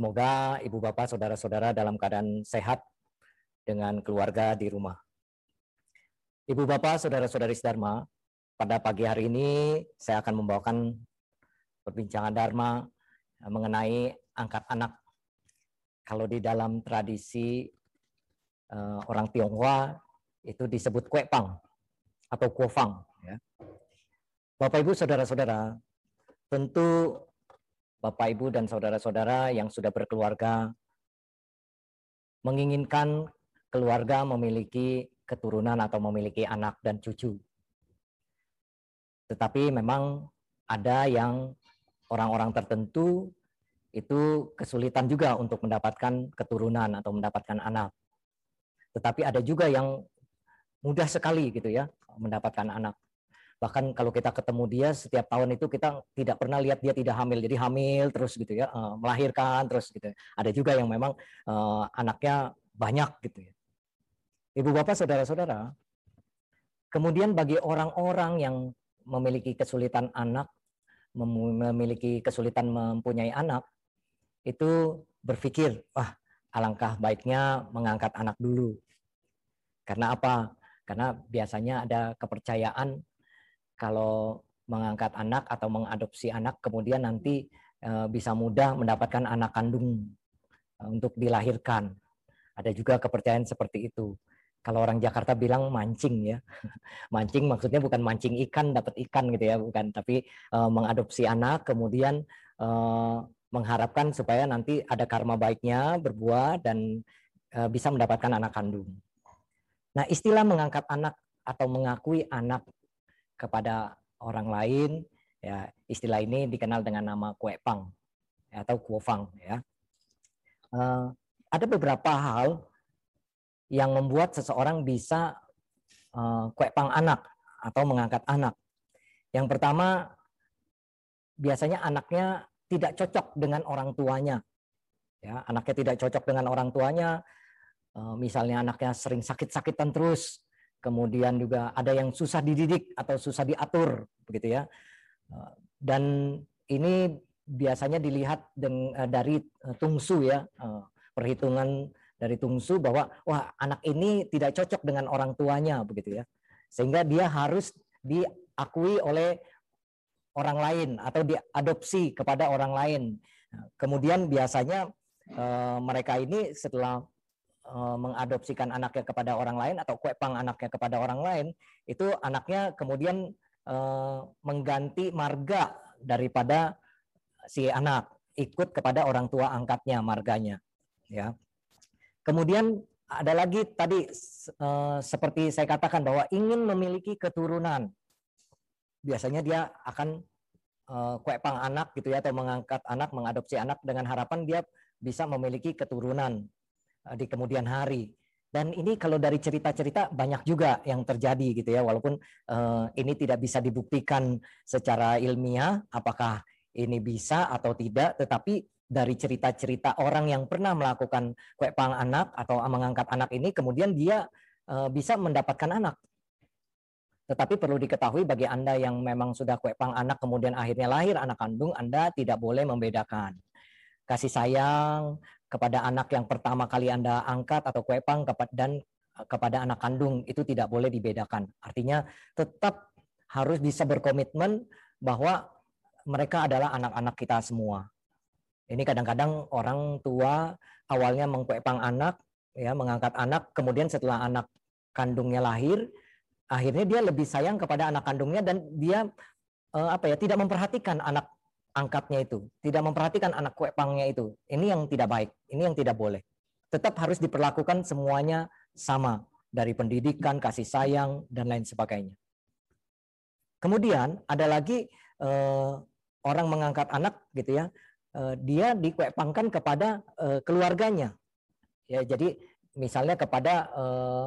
Semoga ibu bapak saudara-saudara dalam keadaan sehat dengan keluarga di rumah. Ibu bapak saudara-saudari Dharma, pada pagi hari ini saya akan membawakan perbincangan Dharma mengenai angkat anak. Kalau di dalam tradisi uh, orang Tionghoa itu disebut kue pang atau kuofang. Ya. Bapak Ibu saudara-saudara, tentu Bapak, Ibu, dan saudara-saudara yang sudah berkeluarga menginginkan keluarga memiliki keturunan atau memiliki anak dan cucu. Tetapi memang ada yang orang-orang tertentu itu kesulitan juga untuk mendapatkan keturunan atau mendapatkan anak. Tetapi ada juga yang mudah sekali gitu ya mendapatkan anak bahkan kalau kita ketemu dia setiap tahun itu kita tidak pernah lihat dia tidak hamil. Jadi hamil terus gitu ya uh, melahirkan terus gitu. Ada juga yang memang uh, anaknya banyak gitu ya. Ibu bapak saudara-saudara kemudian bagi orang-orang yang memiliki kesulitan anak memiliki kesulitan mempunyai anak itu berpikir wah alangkah baiknya mengangkat anak dulu. Karena apa? Karena biasanya ada kepercayaan kalau mengangkat anak atau mengadopsi anak kemudian nanti eh, bisa mudah mendapatkan anak kandung eh, untuk dilahirkan. Ada juga kepercayaan seperti itu. Kalau orang Jakarta bilang mancing ya. mancing maksudnya bukan mancing ikan dapat ikan gitu ya, bukan, tapi uh, mengadopsi anak kemudian mengharapkan supaya nanti ada karma baiknya berbuah dan bisa mendapatkan anak kandung. Nah, istilah mengangkat anak atau mengakui anak kepada orang lain ya istilah ini dikenal dengan nama kue pang ya, atau kuofang ya. Uh, ada beberapa hal yang membuat seseorang bisa uh, kue pang anak atau mengangkat anak. Yang pertama biasanya anaknya tidak cocok dengan orang tuanya ya. Anaknya tidak cocok dengan orang tuanya uh, misalnya anaknya sering sakit-sakitan terus kemudian juga ada yang susah dididik atau susah diatur begitu ya. Eh, dan ini biasanya dilihat eh, dari eh, tungsu ya perhitungan dari tungsu bahwa wah anak ini tidak cocok dengan orang tuanya begitu ya. Sehingga dia harus diakui oleh orang lain atau diadopsi kepada orang lain. Nah, kemudian biasanya mereka ini setelah Eh, mengadopsikan anaknya kepada orang lain atau kuepang anaknya kepada orang lain, itu anaknya kemudian uh, mengganti marga daripada si anak ikut kepada orang tua angkatnya marganya, ya. Kemudian ada lagi tadi uh, seperti saya katakan bahwa ingin memiliki keturunan, biasanya dia akan kuepang anak gitu ya atau mengangkat anak, mengadopsi anak dengan harapan dia bisa memiliki keturunan Eh, di kemudian hari. Dan ini kalau dari cerita-cerita banyak juga yang terjadi gitu ya, walaupun uh, ini tidak bisa dibuktikan secara ilmiah apakah ini bisa atau tidak, tetapi dari cerita-cerita orang yang pernah melakukan kue pang anak atau mengangkat anak ini, kemudian dia uh, bisa mendapatkan anak. Tetapi perlu diketahui bagi Anda yang memang sudah kue pang anak kemudian akhirnya lahir anak kandung, Anda tidak boleh membedakan. Kasih sayang, kepada anak yang pertama kali Anda angkat atau kuepang dan eh, kepada anak kandung itu tidak boleh dibedakan. Artinya tetap harus bisa berkomitmen bahwa mereka adalah anak-anak kita semua. Ini kadang-kadang orang tua awalnya mengkuepang anak, ya mengangkat anak, kemudian setelah anak kandungnya lahir, akhirnya dia lebih sayang kepada anak kandungnya dan dia eh, apa ya tidak memperhatikan anak angkatnya itu, tidak memperhatikan anak kue pangnya itu. Ini yang tidak baik, ini yang tidak boleh. Tetap harus diperlakukan semuanya sama dari pendidikan, kasih sayang dan lain sebagainya. Kemudian ada lagi eh, orang mengangkat anak gitu ya, eh, dia dikuepangkan kepada eh, keluarganya. Ya, jadi misalnya kepada eh,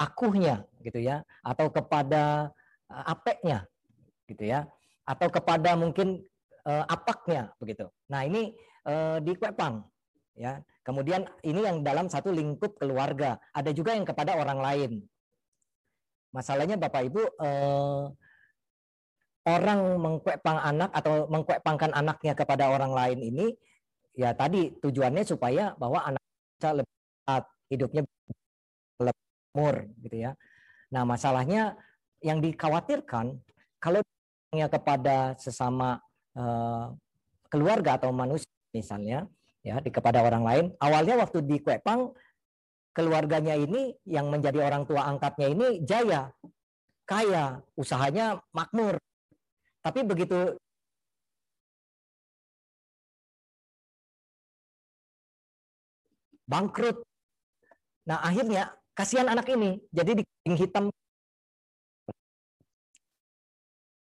akuhnya gitu ya, atau kepada eh, apeknya gitu ya atau kepada mungkin uh, apaknya begitu. Nah ini uh, di Kuepang ya. Kemudian ini yang dalam satu lingkup keluarga. Ada juga yang kepada orang lain. Masalahnya Bapak Ibu uh, orang mengkuepang anak atau mengkuepangkan anaknya kepada orang lain ini ya tadi tujuannya supaya bahwa anak bisa lebih hidupnya lemur gitu ya. Nah, masalahnya yang dikhawatirkan kalau kepada sesama uh, keluarga atau manusia misalnya ya di kepada orang lain awalnya waktu di Kuepang keluarganya ini yang menjadi orang tua angkatnya ini jaya kaya usahanya makmur tapi begitu bangkrut. Nah akhirnya kasihan anak ini jadi di hitam.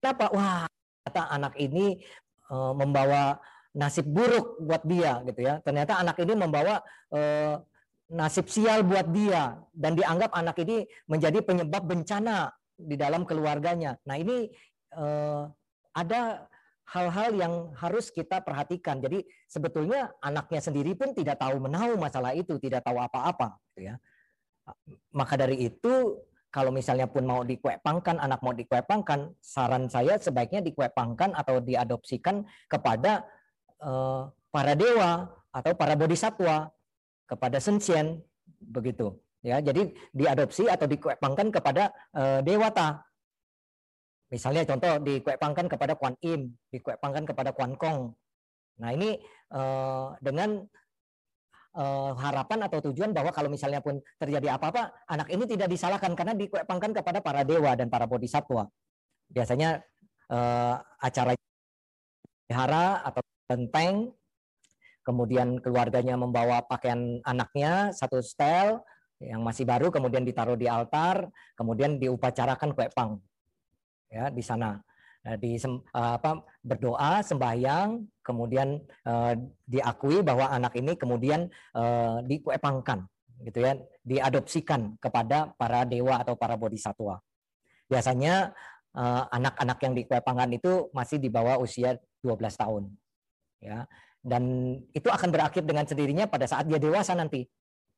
Kenapa? Wah kata anak ini e, membawa nasib buruk buat dia gitu ya. Ternyata anak ini membawa e, nasib sial buat dia dan dianggap anak ini menjadi penyebab bencana di dalam keluarganya. Nah ini e, ada hal-hal yang harus kita perhatikan. Jadi sebetulnya anaknya sendiri pun tidak tahu menahu masalah itu, tidak tahu apa-apa, gitu ya. Maka dari itu kalau misalnya pun mau dikuepangkan, anak mau dikuepangkan, saran saya sebaiknya dikuepangkan atau diadopsikan kepada uh, para dewa atau para bodhisatwa, kepada sensien, begitu. Ya, jadi diadopsi atau dikuepangkan kepada uh, dewata Misalnya contoh dikuepangkan kepada Kuan Im, dikuepangkan kepada Kuan Kong. Nah ini eh, dengan eh, harapan atau tujuan bahwa kalau misalnya pun terjadi apa-apa, anak ini tidak disalahkan karena dikuepangkan kepada para dewa dan para bodhisatwa. Biasanya eh, acara hara atau benteng, kemudian keluarganya membawa pakaian anaknya satu setel yang masih baru, kemudian ditaruh di altar, kemudian diupacarakan kuepang ya di sana di eh, apa berdoa sembahyang kemudian uh, diakui bahwa anak ini kemudian uh, dikuepangkan gitu ya diadopsikan kepada para dewa atau para bodhisatwa biasanya anak-anak uh, yang dikuepangkan itu masih di bawah usia 12 tahun ya. Dan itu akan berakhir dengan sendirinya pada saat dia dewasa nanti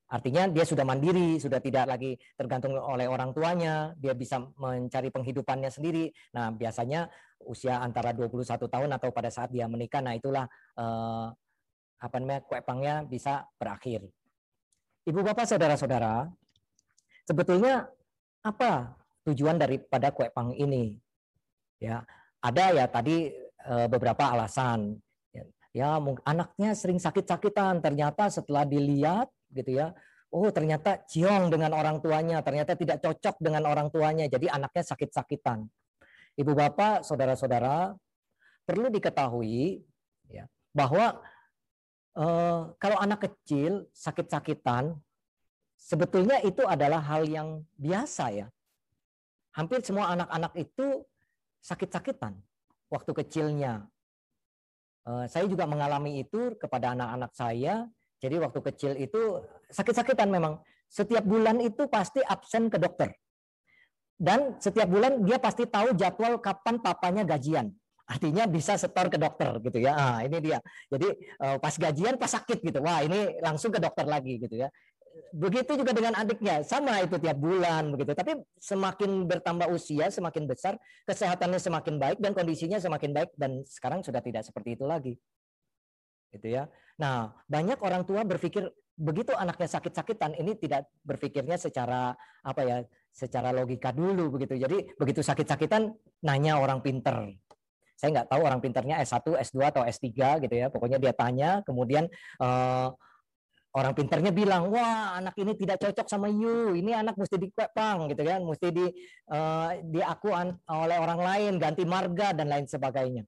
Artinya dia sudah mandiri, sudah tidak lagi tergantung oleh orang tuanya, dia bisa mencari penghidupannya sendiri. Nah, biasanya usia antara 21 tahun atau pada saat dia menikah, nah itulah eh, apa namanya kuepangnya bisa berakhir. Ibu bapak saudara-saudara, sebetulnya apa tujuan daripada kuepang ini? Ya, ada ya tadi eh, beberapa alasan. Ya, anaknya sering sakit-sakitan. Ternyata setelah dilihat gitu ya. Oh ternyata ciong dengan orang tuanya, ternyata tidak cocok dengan orang tuanya, jadi anaknya sakit-sakitan. Ibu bapak, saudara-saudara, perlu diketahui ya, bahwa eh, kalau anak kecil sakit-sakitan, sebetulnya itu adalah hal yang biasa ya. Hampir semua anak-anak itu sakit-sakitan waktu kecilnya. Eh, saya juga mengalami itu kepada anak-anak saya jadi waktu kecil itu sakit-sakitan memang. Setiap bulan itu pasti absen ke dokter. Dan setiap bulan dia pasti tahu jadwal kapan papanya gajian. Artinya bisa setor ke dokter gitu ya. Ah, ini dia. Jadi eh, pas gajian pas sakit gitu. Wah, ini langsung ke dokter lagi gitu ya. Begitu juga dengan adiknya, sama itu tiap bulan begitu. Tapi semakin bertambah usia, semakin besar, kesehatannya semakin baik dan kondisinya semakin baik dan sekarang sudah tidak seperti itu lagi. Gitu ya. Nah, banyak orang tua berpikir begitu anaknya sakit-sakitan ini tidak berpikirnya secara apa ya, secara logika dulu begitu. Jadi begitu sakit-sakitan nanya orang pinter. Saya nggak tahu orang pinternya S1, S2 atau S3 gitu ya. Pokoknya dia tanya, kemudian uh, orang pinternya bilang, wah anak ini tidak cocok sama you, ini anak mesti dikepang gitu kan, mesti di uh, diaku oleh orang lain, ganti marga dan lain sebagainya.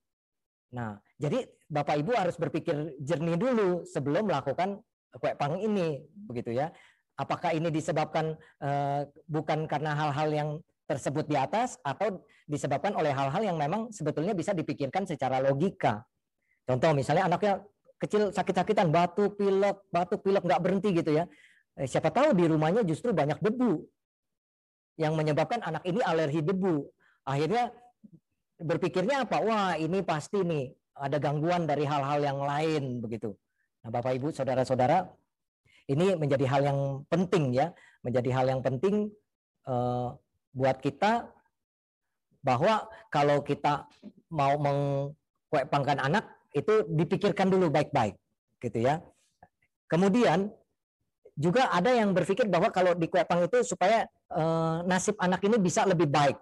Nah, jadi Bapak Ibu harus berpikir jernih dulu sebelum melakukan kue pang ini, begitu ya. Apakah ini disebabkan uh, bukan karena hal-hal yang tersebut di atas atau disebabkan oleh hal-hal yang memang sebetulnya bisa dipikirkan secara logika. Contoh misalnya anaknya kecil sakit-sakitan, batuk, pilek, batuk, pilek nggak berhenti gitu ya. Eh, siapa tahu di rumahnya justru banyak debu yang menyebabkan anak ini alergi debu. Akhirnya berpikirnya apa? Wah, ini pasti nih ada gangguan dari hal-hal yang lain begitu. Nah, Bapak Ibu, saudara-saudara, ini menjadi hal yang penting ya, menjadi hal yang penting uh, buat kita bahwa kalau kita mau mengkuepangkan anak itu dipikirkan dulu baik-baik. gitu ya. Kemudian juga ada yang berpikir bahwa kalau di Kuepang itu supaya eh, nasib anak ini bisa lebih baik.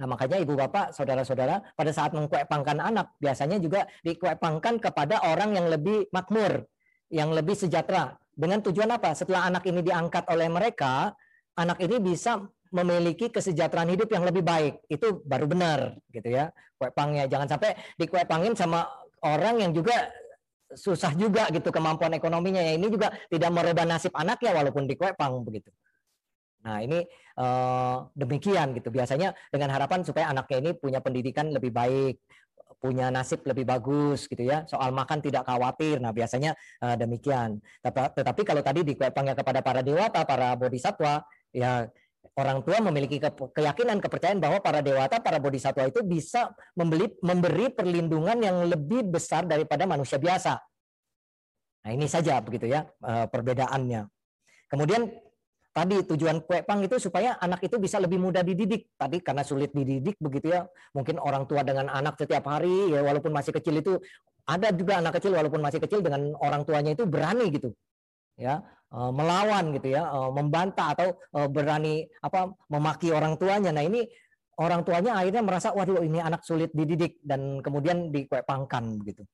Nah makanya ibu bapak, saudara-saudara pada saat mengkuepangkan anak biasanya juga dikuepangkan kepada orang yang lebih makmur, yang lebih sejahtera. Dengan tujuan apa? Setelah anak ini diangkat oleh mereka, anak ini bisa memiliki kesejahteraan hidup yang lebih baik. Itu baru benar gitu ya. Kuepangnya jangan sampai dikuepangin sama orang yang juga susah juga gitu kemampuan ekonominya ya ini juga tidak merubah nasib anaknya walaupun dikuepang begitu. Nah ini demikian gitu biasanya dengan harapan supaya anaknya ini punya pendidikan lebih baik, punya nasib lebih bagus gitu ya. Soal makan tidak khawatir. Nah biasanya uh, demikian. Tetapi, kalau tadi dikuepangnya kepada para dewata, para bodhisatwa, ya orang tua memiliki keyakinan kepercayaan bahwa para dewata, para bodhisatwa itu bisa membeli, memberi perlindungan yang lebih besar daripada manusia biasa. Nah ini saja begitu ya eh, perbedaannya. Kemudian tadi tujuan kuepang itu supaya anak itu bisa lebih mudah dididik. Tadi karena sulit dididik begitu ya. Mungkin orang tua dengan anak setiap hari ya walaupun masih kecil itu ada juga anak kecil walaupun masih kecil dengan orang tuanya itu berani gitu. Ya, Eh, melawan gitu ya, eh, membantah atau eh, berani apa memaki orang tuanya. Nah ini orang tuanya akhirnya merasa waduh ini anak sulit dididik dan kemudian dikuepangkan gitu.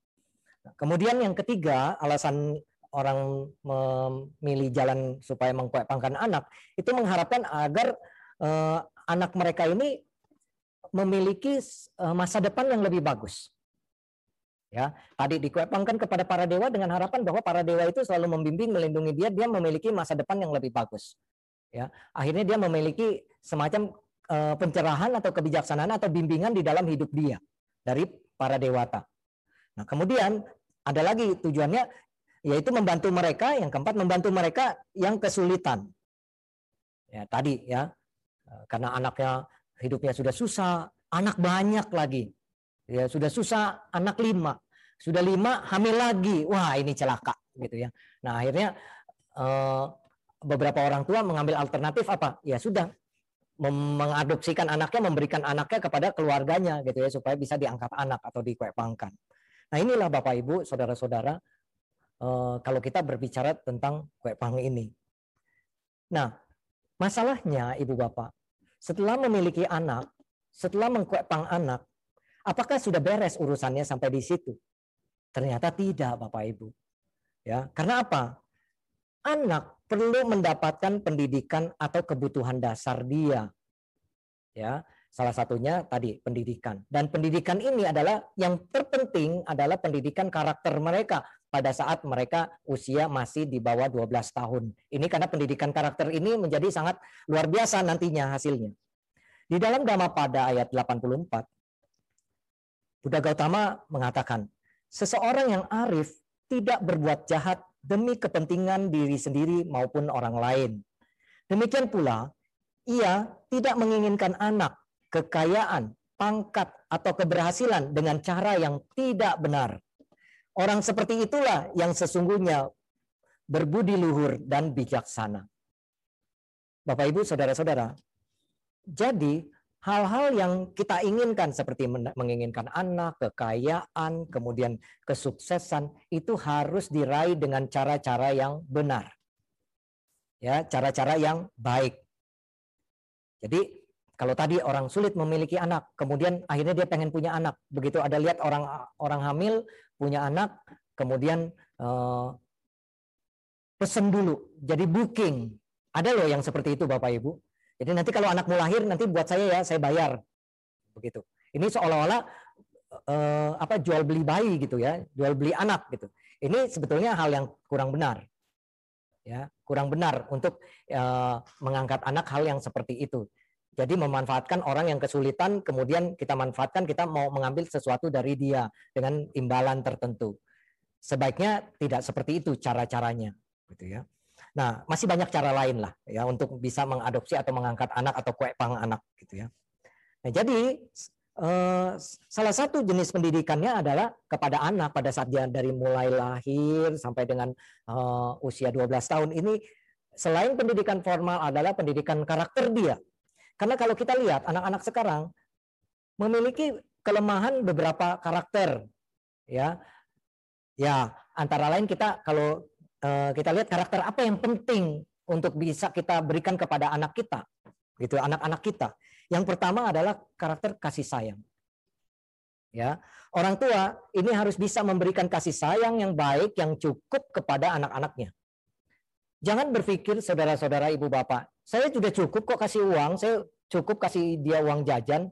Kemudian yang ketiga alasan orang memilih jalan supaya mengkuepangkan anak itu mengharapkan agar anak mereka ini memiliki masa depan yang lebih bagus. Ya, tadi dikuepangkan kepada para dewa dengan harapan bahwa para dewa itu selalu membimbing, melindungi dia, dia memiliki masa depan yang lebih bagus. Ya, akhirnya dia memiliki semacam uh, pencerahan atau kebijaksanaan atau bimbingan di dalam hidup dia dari para dewata. Nah, kemudian ada lagi tujuannya yaitu membantu mereka, yang keempat membantu mereka yang kesulitan. Ya, tadi ya. Eh, karena anaknya hidupnya sudah susah, anak banyak lagi Ya sudah susah anak lima, sudah lima hamil lagi, wah ini celaka gitu ya. Nah akhirnya eh, beberapa orang tua mengambil alternatif apa? Ya sudah mengadopsikan anaknya, memberikan anaknya kepada keluarganya gitu ya supaya bisa diangkat anak atau dikuepangkan. Nah inilah Bapak Ibu, saudara-saudara, kalau kita berbicara tentang kuepang ini. Nah masalahnya Ibu Bapak, setelah memiliki anak, setelah mengkuepang anak, Apakah sudah beres urusannya sampai di situ? Ternyata tidak, Bapak Ibu. Ya, karena apa? Anak perlu mendapatkan pendidikan atau kebutuhan dasar dia. Ya, salah satunya tadi pendidikan. Dan pendidikan ini adalah yang terpenting adalah pendidikan karakter mereka pada saat mereka usia masih di bawah 12 tahun. Ini karena pendidikan karakter ini menjadi sangat luar biasa nantinya hasilnya. Di dalam Dhammapada ayat 84 Buddha Gautama mengatakan, seseorang yang arif tidak berbuat jahat demi kepentingan diri sendiri maupun orang lain. Demikian pula, ia tidak menginginkan anak, kekayaan, pangkat, atau keberhasilan dengan cara yang tidak benar. Orang seperti itulah yang sesungguhnya berbudi luhur dan bijaksana. Bapak, Ibu, saudara-saudara, jadi hal-hal yang kita inginkan seperti menginginkan anak, kekayaan, kemudian kesuksesan itu harus diraih dengan cara-cara yang benar. Ya, cara-cara yang baik. Jadi kalau tadi orang sulit memiliki anak, kemudian akhirnya dia pengen punya anak. Begitu ada lihat orang orang hamil punya anak, kemudian eh, pesen dulu, jadi booking. Ada loh yang seperti itu Bapak Ibu. Jadi nanti kalau anakmu lahir nanti buat saya ya, saya bayar. Begitu. Ini seolah-olah eh, apa jual beli bayi gitu ya, jual beli anak gitu. Ini sebetulnya hal yang kurang benar. Ya, kurang benar untuk eh, mengangkat anak hal yang seperti itu. Jadi memanfaatkan orang yang kesulitan, kemudian kita manfaatkan, kita mau mengambil sesuatu dari dia dengan imbalan tertentu. Sebaiknya tidak seperti itu cara-caranya, gitu ya. Nah, masih banyak cara lain lah ya untuk bisa mengadopsi atau mengangkat anak atau kuepang anak gitu ya. Nah, jadi eh, salah satu jenis pendidikannya adalah kepada anak pada saat dia dari mulai lahir sampai dengan eh, usia 12 tahun ini selain pendidikan formal adalah pendidikan karakter dia. Karena kalau kita lihat anak-anak sekarang memiliki kelemahan beberapa karakter ya. Ya, antara lain kita kalau uh, kita lihat karakter apa yang penting untuk bisa kita berikan kepada anak kita, gitu, anak-anak kita. Yang pertama adalah karakter kasih sayang. Ya, orang tua ini harus bisa memberikan kasih sayang yang baik, yang cukup kepada anak-anaknya. Jangan berpikir saudara-saudara ibu bapak, saya sudah cukup kok kasih uang, saya cukup kasih dia uang jajan,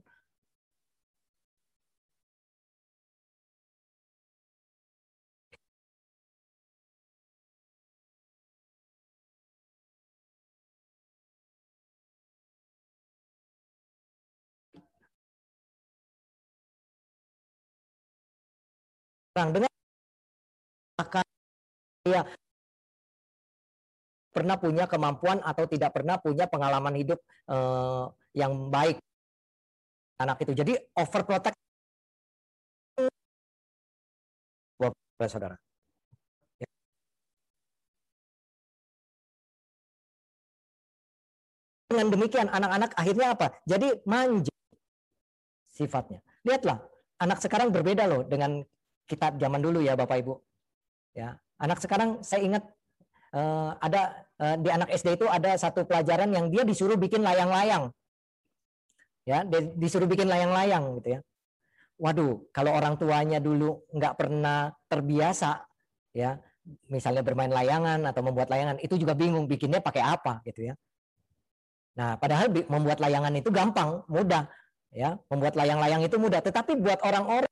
dengan ya pernah punya kemampuan atau tidak pernah punya pengalaman hidup eh, yang baik anak itu. Jadi overprotect saudara. Ya. Dengan demikian anak-anak akhirnya apa? Jadi manja sifatnya. Lihatlah, anak sekarang berbeda loh dengan kita zaman dulu ya Bapak Ibu. Ya, anak sekarang saya ingat uh, ada uh, di anak SD itu ada satu pelajaran yang dia disuruh bikin layang-layang. Ya, disuruh bikin layang-layang gitu ya. Waduh, kalau orang tuanya dulu nggak pernah terbiasa ya, misalnya bermain layangan atau membuat layangan, itu juga bingung bikinnya pakai apa gitu ya. Nah, padahal membuat layangan itu gampang, mudah ya. Membuat layang-layang itu mudah, tetapi buat orang-orang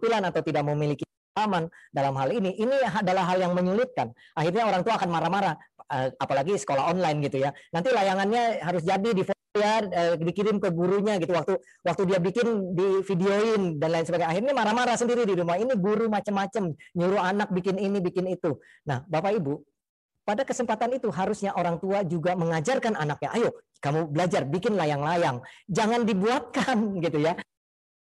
keterampilan atau tidak memiliki pengalaman dalam hal ini, ini adalah hal yang menyulitkan. Akhirnya orang tua akan marah-marah, eh, apalagi sekolah online gitu ya. Nanti layangannya harus jadi di ya dikirim ke gurunya gitu. Waktu waktu dia bikin di videoin dan lain sebagainya. Akhirnya marah-marah sendiri di rumah. Ini guru macam-macam nyuruh anak bikin ini bikin itu. Nah bapak ibu pada kesempatan itu harusnya orang tua juga mengajarkan anaknya ayo kamu belajar bikin layang-layang jangan dibuatkan gitu ya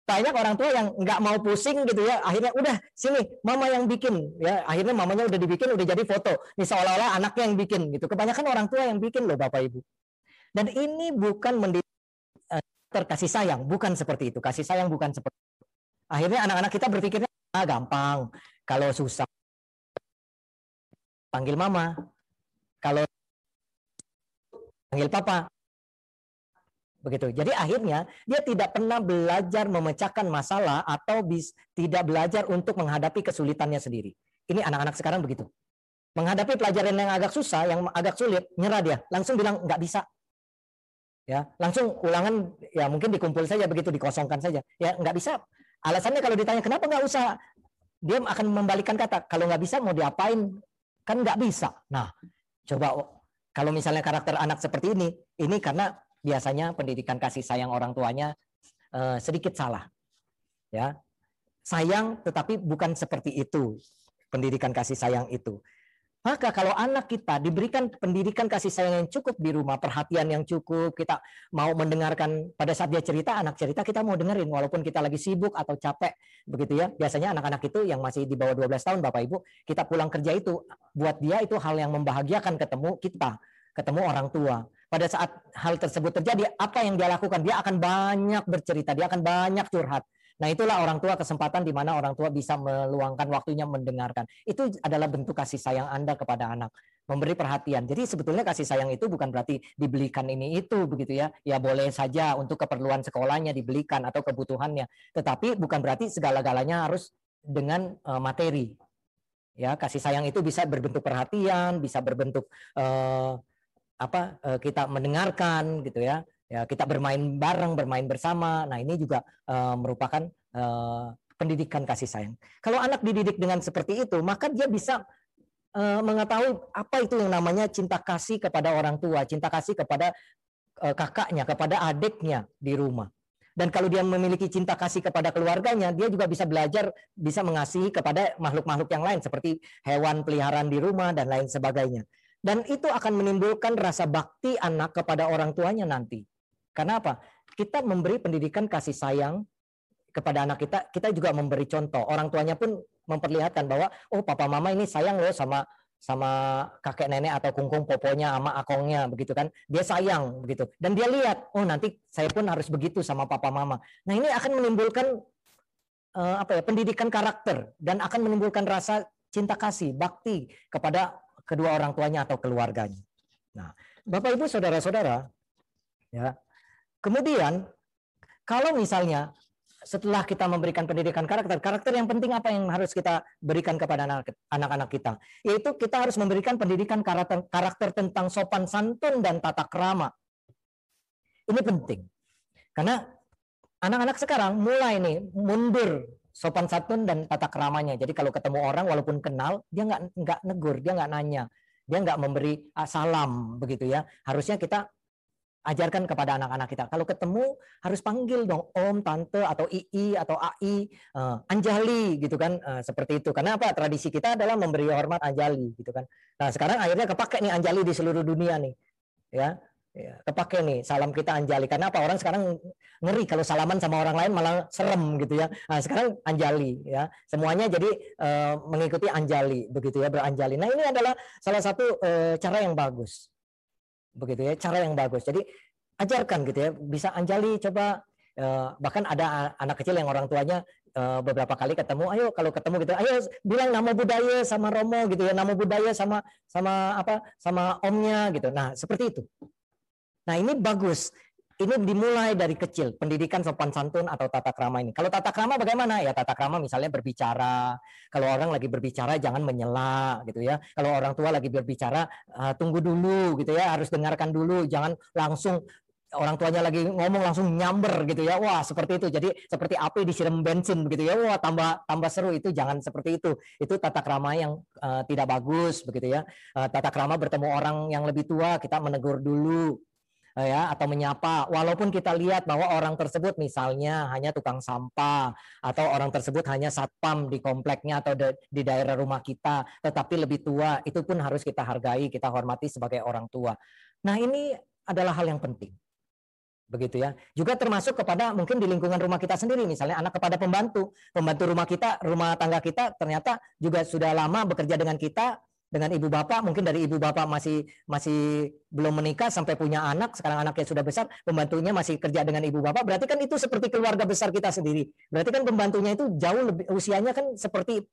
banyak orang tua yang nggak mau pusing gitu ya. Akhirnya udah sini mama yang bikin. Ya akhirnya mamanya udah dibikin udah jadi foto. Ini seolah-olah anaknya yang bikin gitu. Kebanyakan orang tua yang bikin loh bapak ibu. Dan ini bukan mendidik uh, terkasih sayang. Bukan seperti itu. Kasih sayang bukan seperti itu. akhirnya anak-anak kita berpikirnya ah, gampang. Kalau susah panggil mama. Kalau panggil papa begitu. Jadi akhirnya dia tidak pernah belajar memecahkan masalah atau bis, tidak belajar untuk menghadapi kesulitannya sendiri. Ini anak-anak sekarang begitu. Menghadapi pelajaran yang agak susah, yang agak sulit, nyerah dia, langsung bilang nggak bisa. Ya, langsung ulangan ya mungkin dikumpul saja begitu dikosongkan saja. Ya nggak bisa. Alasannya kalau ditanya kenapa nggak usah, dia akan membalikan kata kalau nggak bisa mau diapain kan nggak bisa. Nah, coba kalau misalnya karakter anak seperti ini, ini karena biasanya pendidikan kasih sayang orang tuanya uh, sedikit salah. Ya. Sayang tetapi bukan seperti itu pendidikan kasih sayang itu. Maka kalau anak kita diberikan pendidikan kasih sayang yang cukup di rumah, perhatian yang cukup, kita mau mendengarkan pada saat dia cerita, anak cerita kita mau dengerin walaupun kita lagi sibuk atau capek begitu ya. Biasanya anak-anak itu yang masih di bawah 12 tahun Bapak Ibu, kita pulang kerja itu buat dia itu hal yang membahagiakan ketemu kita, ketemu orang tua pada saat hal tersebut terjadi, apa yang dia lakukan? Dia akan banyak bercerita, dia akan banyak curhat. Nah, itulah orang tua kesempatan di mana orang tua bisa meluangkan waktunya mendengarkan. Itu adalah bentuk kasih sayang Anda kepada anak, memberi perhatian. Jadi sebetulnya kasih sayang itu bukan berarti dibelikan ini itu begitu ya. Ya boleh saja untuk keperluan sekolahnya dibelikan atau kebutuhannya. Tetapi bukan berarti segala-galanya harus dengan uh, materi. Ya, kasih sayang itu bisa berbentuk perhatian, bisa berbentuk uh, apa uh, kita mendengarkan gitu ya. Ya kita bermain bareng bermain bersama. Nah ini juga uh, merupakan uh, pendidikan kasih sayang. Kalau anak dididik dengan seperti itu maka dia bisa uh, mengetahui apa itu yang namanya cinta kasih kepada orang tua cinta kasih kepada uh, kakaknya kepada adiknya di rumah. Dan kalau dia memiliki cinta kasih kepada keluarganya, dia juga bisa belajar, bisa mengasihi kepada makhluk-makhluk yang lain seperti hewan peliharaan di rumah dan lain sebagainya. Dan itu akan menimbulkan rasa bakti anak kepada orang tuanya nanti. Karena apa? Kita memberi pendidikan kasih sayang kepada anak kita, kita juga memberi contoh. Orang tuanya pun memperlihatkan bahwa oh papa mama ini sayang loh sama sama kakek nenek atau kungkung poponya sama akongnya begitu kan dia sayang begitu dan dia lihat oh nanti saya pun harus begitu sama papa mama nah ini akan menimbulkan uh, apa ya pendidikan karakter dan akan menimbulkan rasa cinta kasih, bakti kepada kedua orang tuanya atau keluarganya. Nah, Bapak Ibu saudara-saudara, ya. Kemudian kalau misalnya setelah kita memberikan pendidikan karakter, karakter yang penting apa yang harus kita berikan kepada anak-anak kita? Yaitu kita harus memberikan pendidikan karakter, karakter tentang sopan santun dan tata krama. Ini penting. Karena anak-anak sekarang mulai nih mundur sopan santun dan tata keramanya. Jadi kalau ketemu orang walaupun kenal, dia nggak nggak negur, dia nggak nanya, dia nggak memberi ah, salam begitu ya. Harusnya kita ajarkan kepada anak-anak kita. Kalau ketemu harus panggil dong om, tante atau ii atau ai, uh, anjali gitu kan uh, seperti itu. Karena apa? Tradisi kita adalah memberi hormat anjali gitu kan. Nah sekarang akhirnya kepake nih anjali di seluruh dunia nih, ya. Ya, kepake nih salam kita Anjali karena apa orang sekarang ngeri kalau salaman sama orang lain malah serem gitu ya. Nah, sekarang Anjali ya. Semuanya jadi uh, mengikuti Anjali begitu ya beranjali. Nah, ini adalah salah satu uh, cara yang bagus. Begitu ya, cara yang bagus. Jadi ajarkan gitu ya. Bisa Anjali coba uh, bahkan ada anak kecil yang orang tuanya beberapa kali ketemu, ayo kalau ketemu gitu, ayo bilang nama budaya sama Romo gitu ya, nama budaya sama sama apa sama omnya gitu. Nah, seperti itu. Nah ini bagus. Ini dimulai dari kecil, pendidikan sopan santun atau tata krama ini. Kalau tata krama bagaimana? Ya tata krama misalnya berbicara. Kalau orang lagi berbicara jangan menyela gitu ya. Kalau orang tua lagi berbicara uh, tunggu dulu gitu ya, harus dengarkan dulu, jangan langsung orang tuanya lagi ngomong langsung nyamber gitu ya wah seperti itu jadi seperti api disiram bensin begitu ya wah tambah tambah seru itu jangan seperti itu itu tata krama yang uh, tidak bagus begitu ya uh, tata krama bertemu orang yang lebih tua kita menegur dulu ya atau menyapa. Walaupun kita lihat bahwa orang tersebut misalnya hanya tukang sampah atau orang tersebut hanya satpam di kompleknya atau di daerah rumah kita tetapi lebih tua itu pun harus kita hargai kita hormati sebagai orang tua. Nah ini adalah hal yang penting. Begitu ya. Juga termasuk kepada mungkin di lingkungan rumah kita sendiri misalnya anak kepada pembantu. Pembantu rumah kita rumah tangga kita ternyata juga sudah lama bekerja dengan kita dengan ibu bapak mungkin dari ibu bapak masih masih belum menikah sampai punya anak sekarang anaknya sudah besar pembantunya masih kerja dengan ibu bapak berarti kan itu seperti keluarga besar kita sendiri. Berarti kan pembantunya itu jauh lebih usianya kan seperti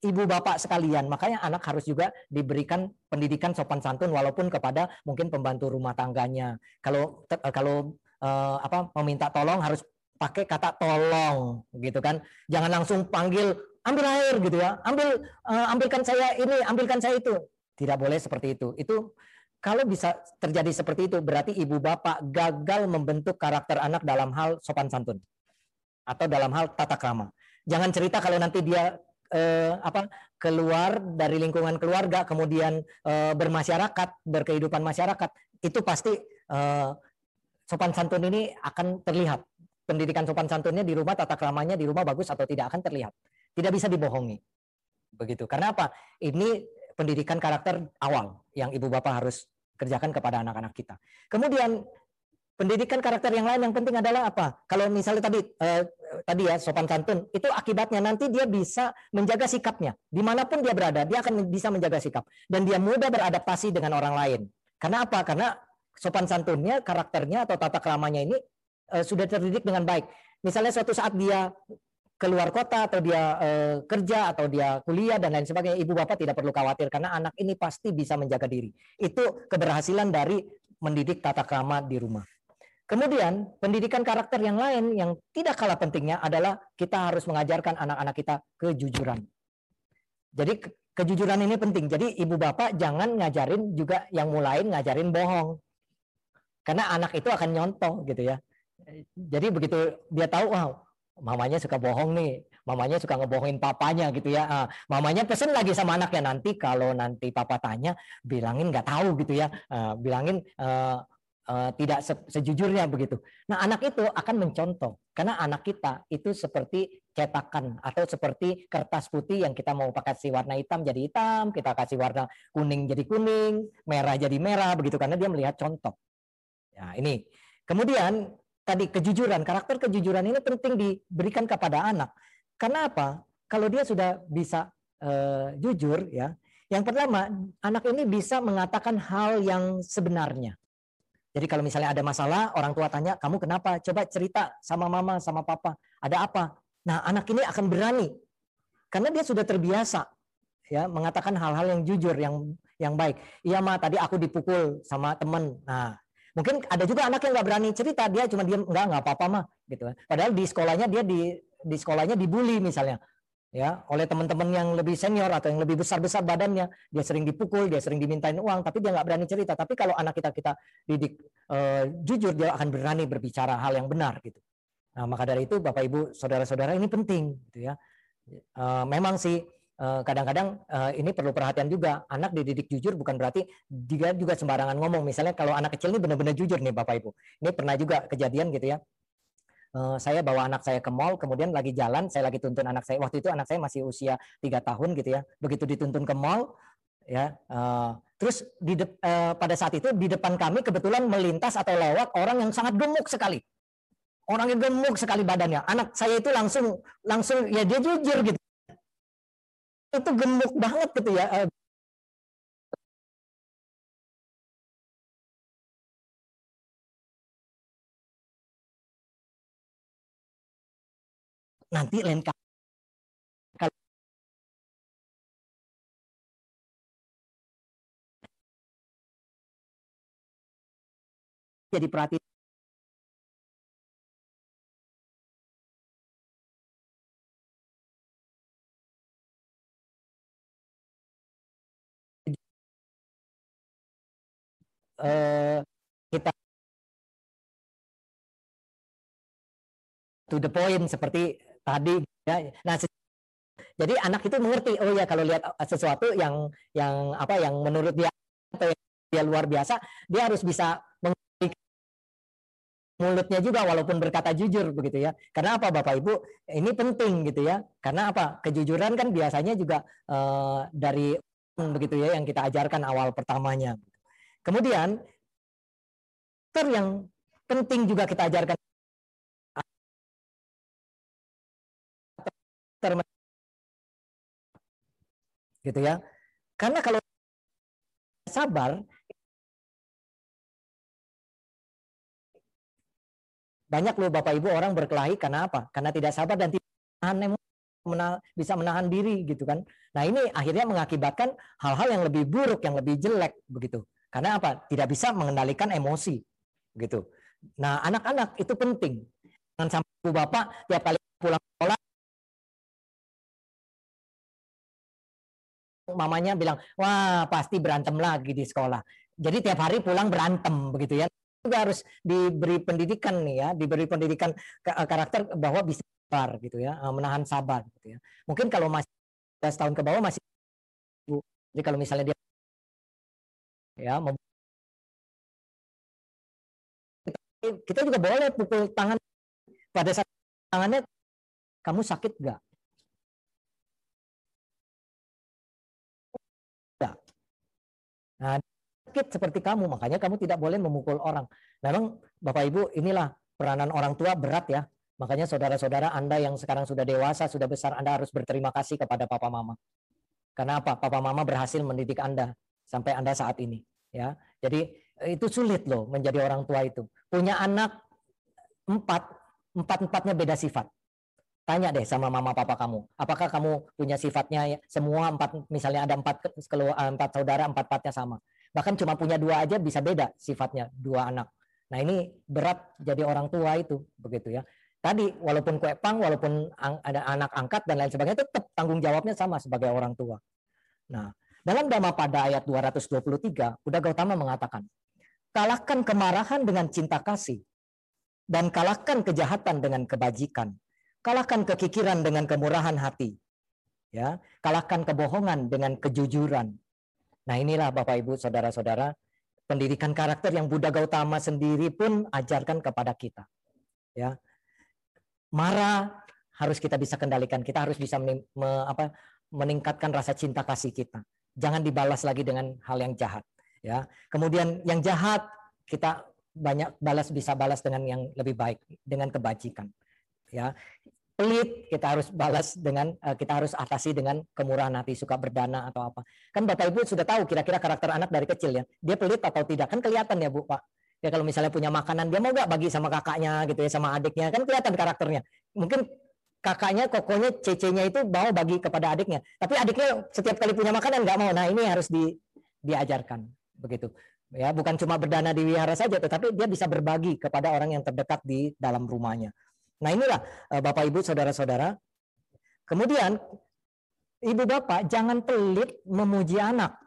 ibu bapak sekalian. Makanya anak harus juga diberikan pendidikan sopan santun walaupun kepada mungkin pembantu rumah tangganya. Kalau kalau uh, apa meminta tolong harus pakai kata tolong gitu kan. Jangan langsung panggil ambil air gitu ya, ambil uh, ambilkan saya ini, ambilkan saya itu. Tidak boleh seperti itu. Itu kalau bisa terjadi seperti itu berarti ibu bapak gagal membentuk karakter anak dalam hal sopan santun atau dalam hal tata krama. Jangan cerita kalau nanti dia eh, apa keluar dari lingkungan keluarga kemudian eh, bermasyarakat, berkehidupan masyarakat, itu pasti eh, sopan santun ini akan terlihat. Pendidikan sopan santunnya di rumah, tata kramanya di rumah bagus atau tidak akan terlihat. Tidak bisa dibohongi. Begitu. Karena apa? Ini pendidikan karakter awal yang ibu bapak harus kerjakan kepada anak-anak kita. Kemudian pendidikan karakter yang lain yang penting adalah apa? Kalau misalnya tadi eh, tadi ya sopan santun, itu akibatnya nanti dia bisa menjaga sikapnya. Di mana pun dia berada, dia akan bisa menjaga sikap dan dia mudah beradaptasi dengan orang lain. Karena apa? Karena sopan santunnya, karakternya atau tata keramanya ini eh, sudah terdidik dengan baik. Misalnya suatu saat dia keluar kota atau dia eh, kerja atau dia kuliah dan lain sebagainya, ibu bapak tidak perlu khawatir karena anak ini pasti bisa menjaga diri. Itu keberhasilan dari mendidik tata krama di rumah. Kemudian pendidikan karakter yang lain yang tidak kalah pentingnya adalah kita harus mengajarkan anak-anak kita kejujuran. Jadi kejujuran ini penting. Jadi ibu bapak jangan ngajarin juga yang mulai ngajarin bohong. Karena anak itu akan nyontoh gitu ya. Jadi begitu dia tahu, wow, mamanya suka bohong nih, mamanya suka ngebohongin papanya gitu ya. Uh, mamanya pesen lagi sama anaknya nanti kalau nanti papa tanya bilangin nggak tahu gitu ya, uh, bilangin uh, uh, tidak se sejujurnya begitu. Nah anak itu akan mencontoh karena anak kita itu seperti cetakan atau seperti kertas putih yang kita mau pakai si warna hitam jadi hitam, kita kasih warna kuning jadi kuning, merah jadi merah begitu karena dia melihat contoh. Ya ini. Kemudian tadi kejujuran, karakter kejujuran ini penting diberikan kepada anak. Karena apa? Kalau dia sudah bisa uh, jujur ya, yang pertama anak ini bisa mengatakan hal yang sebenarnya. Jadi kalau misalnya ada masalah, orang tua tanya, kamu kenapa? Coba cerita sama mama, sama papa. Ada apa? Nah, anak ini akan berani karena dia sudah terbiasa ya mengatakan hal-hal yang jujur yang yang baik. Iya mah tadi aku dipukul sama teman. Nah, mungkin ada juga anak yang nggak berani cerita dia cuma diam nggak nggak apa-apa mah gitu. Padahal di sekolahnya dia di di sekolahnya dibully misalnya ya oleh teman-teman yang lebih senior atau yang lebih besar-besar badannya. Dia sering dipukul dia sering dimintain uang tapi dia nggak berani cerita. Tapi kalau anak kita kita didik uh, jujur dia akan berani berbicara hal yang benar gitu. Nah maka dari itu bapak ibu saudara-saudara ini penting gitu ya. Uh, memang sih eh, kadang-kadang uh, ini perlu perhatian juga anak dididik jujur bukan berarti dia juga sembarangan ngomong misalnya kalau anak kecil ini benar-benar jujur nih bapak ibu ini pernah juga kejadian gitu ya Eh, saya bawa anak saya ke mall, kemudian lagi jalan, saya lagi tuntun anak saya. Waktu itu anak saya masih usia tiga tahun gitu ya. Begitu dituntun ke mall, ya, terus di pada saat itu di depan kami kebetulan melintas atau lewat orang yang sangat gemuk sekali. Orang yang gemuk sekali badannya. Anak saya itu langsung langsung ya dia jujur gitu. Itu gemuk banget gitu ya. nanti lain kali jadi perhatian uh, kita to the point seperti tadi ya. Nah, jadi anak itu mengerti oh ya kalau lihat eh, sesuatu yang yang apa yang menurut dia atau yang dia luar biasa, dia harus bisa mulutnya juga walaupun berkata jujur begitu ya. Karena apa Bapak Ibu? Ini penting gitu ya. Karena apa? Kejujuran kan biasanya juga uh, dari begitu ya yang kita ajarkan awal pertamanya. Kemudian ter yang penting juga kita ajarkan gitu ya. Karena kalau sabar banyak loh Bapak Ibu orang berkelahi karena apa? Karena tidak sabar dan tidak menahan bisa menahan diri gitu kan. Nah, ini akhirnya mengakibatkan hal-hal yang lebih buruk, yang lebih jelek begitu. Karena apa? Tidak bisa mengendalikan emosi gitu. Nah, anak-anak itu penting. Jangan sampai Bapak tiap kali pulang sekolah mamanya bilang, wah pasti berantem lagi di sekolah. Jadi tiap hari pulang berantem begitu ya. Juga harus diberi pendidikan nih ya, diberi pendidikan eh, karakter bahwa bisa sabar gitu ya, eh, menahan sabar gitu ya. Mungkin kalau masih tahun ke bawah masih jadi kalau misalnya dia ya kita juga boleh pukul tangan pada saat tangannya kamu sakit gak? Nah, sakit seperti kamu, makanya kamu tidak boleh memukul orang. Memang Bapak Ibu, inilah peranan orang tua berat ya. Makanya saudara-saudara Anda yang sekarang sudah dewasa, sudah besar, Anda harus berterima kasih kepada papa mama. Karena apa? Papa mama berhasil mendidik Anda sampai Anda saat ini, ya. Jadi itu sulit loh menjadi orang tua itu. Punya anak empat, empat-empatnya beda sifat. Tanya deh sama mama papa kamu, apakah kamu punya sifatnya ya, semua empat, misalnya ada empat eh, empat saudara, empat empatnya sama. Bahkan cuma punya dua aja bisa beda sifatnya dua anak. Nah ini berat jadi orang tua itu begitu ya. Tadi walaupun kue pang, walaupun ada anak angkat dan lain sebagainya, tetap tanggung jawabnya sama sebagai orang tua. Nah dalam Dhamma pada ayat 223, Buddha Gautama mengatakan, kalahkan kemarahan dengan cinta kasih dan kalahkan kejahatan dengan kebajikan Kalahkan kekikiran dengan kemurahan hati. Ya, kalahkan kebohongan dengan kejujuran. Nah, inilah Bapak Ibu, saudara-saudara, pendidikan karakter yang Buddha Gautama sendiri pun ajarkan kepada kita. Ya. Marah harus kita bisa kendalikan. Kita harus bisa meningkatkan rasa cinta kasih kita. Jangan dibalas lagi dengan hal yang jahat. Ya. Kemudian yang jahat kita banyak balas bisa balas dengan yang lebih baik, dengan kebajikan ya. Pelit kita harus balas dengan uh, kita harus atasi dengan kemurahan hati suka berdana atau apa. Kan bapak ibu sudah tahu kira-kira karakter anak dari kecil ya. Dia pelit atau tidak? Kan kelihatan ya bu pak. Ya kalau misalnya punya makanan dia mau nggak bagi sama kakaknya gitu ya sama adiknya? Kan kelihatan karakternya. Mungkin kakaknya, kokonya, cecenya itu mau bagi kepada adiknya. Tapi adiknya setiap kali punya makanan nggak mau. Nah ini harus di, diajarkan begitu. Ya bukan cuma berdana di wihara saja, tetapi dia bisa berbagi kepada orang yang terdekat di dalam rumahnya. Nah inilah eh, Bapak Ibu, saudara-saudara. Kemudian ibu bapak jangan pelit memuji anak.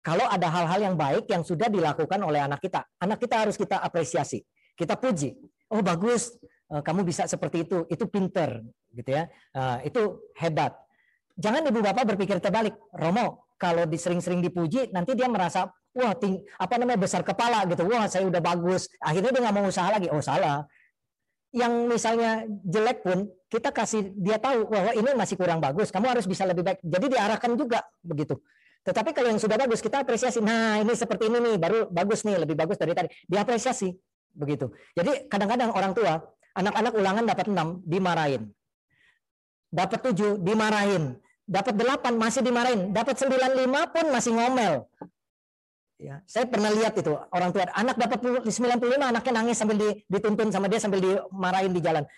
Kalau ada hal-hal yang baik yang sudah dilakukan oleh anak kita, anak kita harus kita apresiasi, kita puji. Oh bagus, kamu bisa seperti itu, itu pinter, gitu ya, eh, itu hebat. Jangan ibu bapak berpikir terbalik, Romo, kalau disering-sering dipuji, nanti dia merasa, wah, ting, apa namanya besar kepala gitu, wah saya udah bagus, akhirnya dia nggak mau usaha lagi, oh salah. Yang misalnya jelek pun kita kasih dia tahu bahwa ini masih kurang bagus, kamu harus bisa lebih baik. Jadi diarahkan juga begitu. Tetapi kalau yang sudah bagus kita apresiasi. Nah ini seperti ini nih, baru bagus nih, lebih bagus dari tadi. Diapresiasi begitu. Jadi kadang-kadang orang tua Anak-anak ulangan dapat 6, dimarahin. Dapat 7, dimarahin. Dapat 8, masih dimarahin. Dapat 95 pun masih ngomel. Ya, saya pernah lihat itu orang tua anak dapat 95 anaknya nangis sambil dituntun sama dia sambil dimarahin di jalan.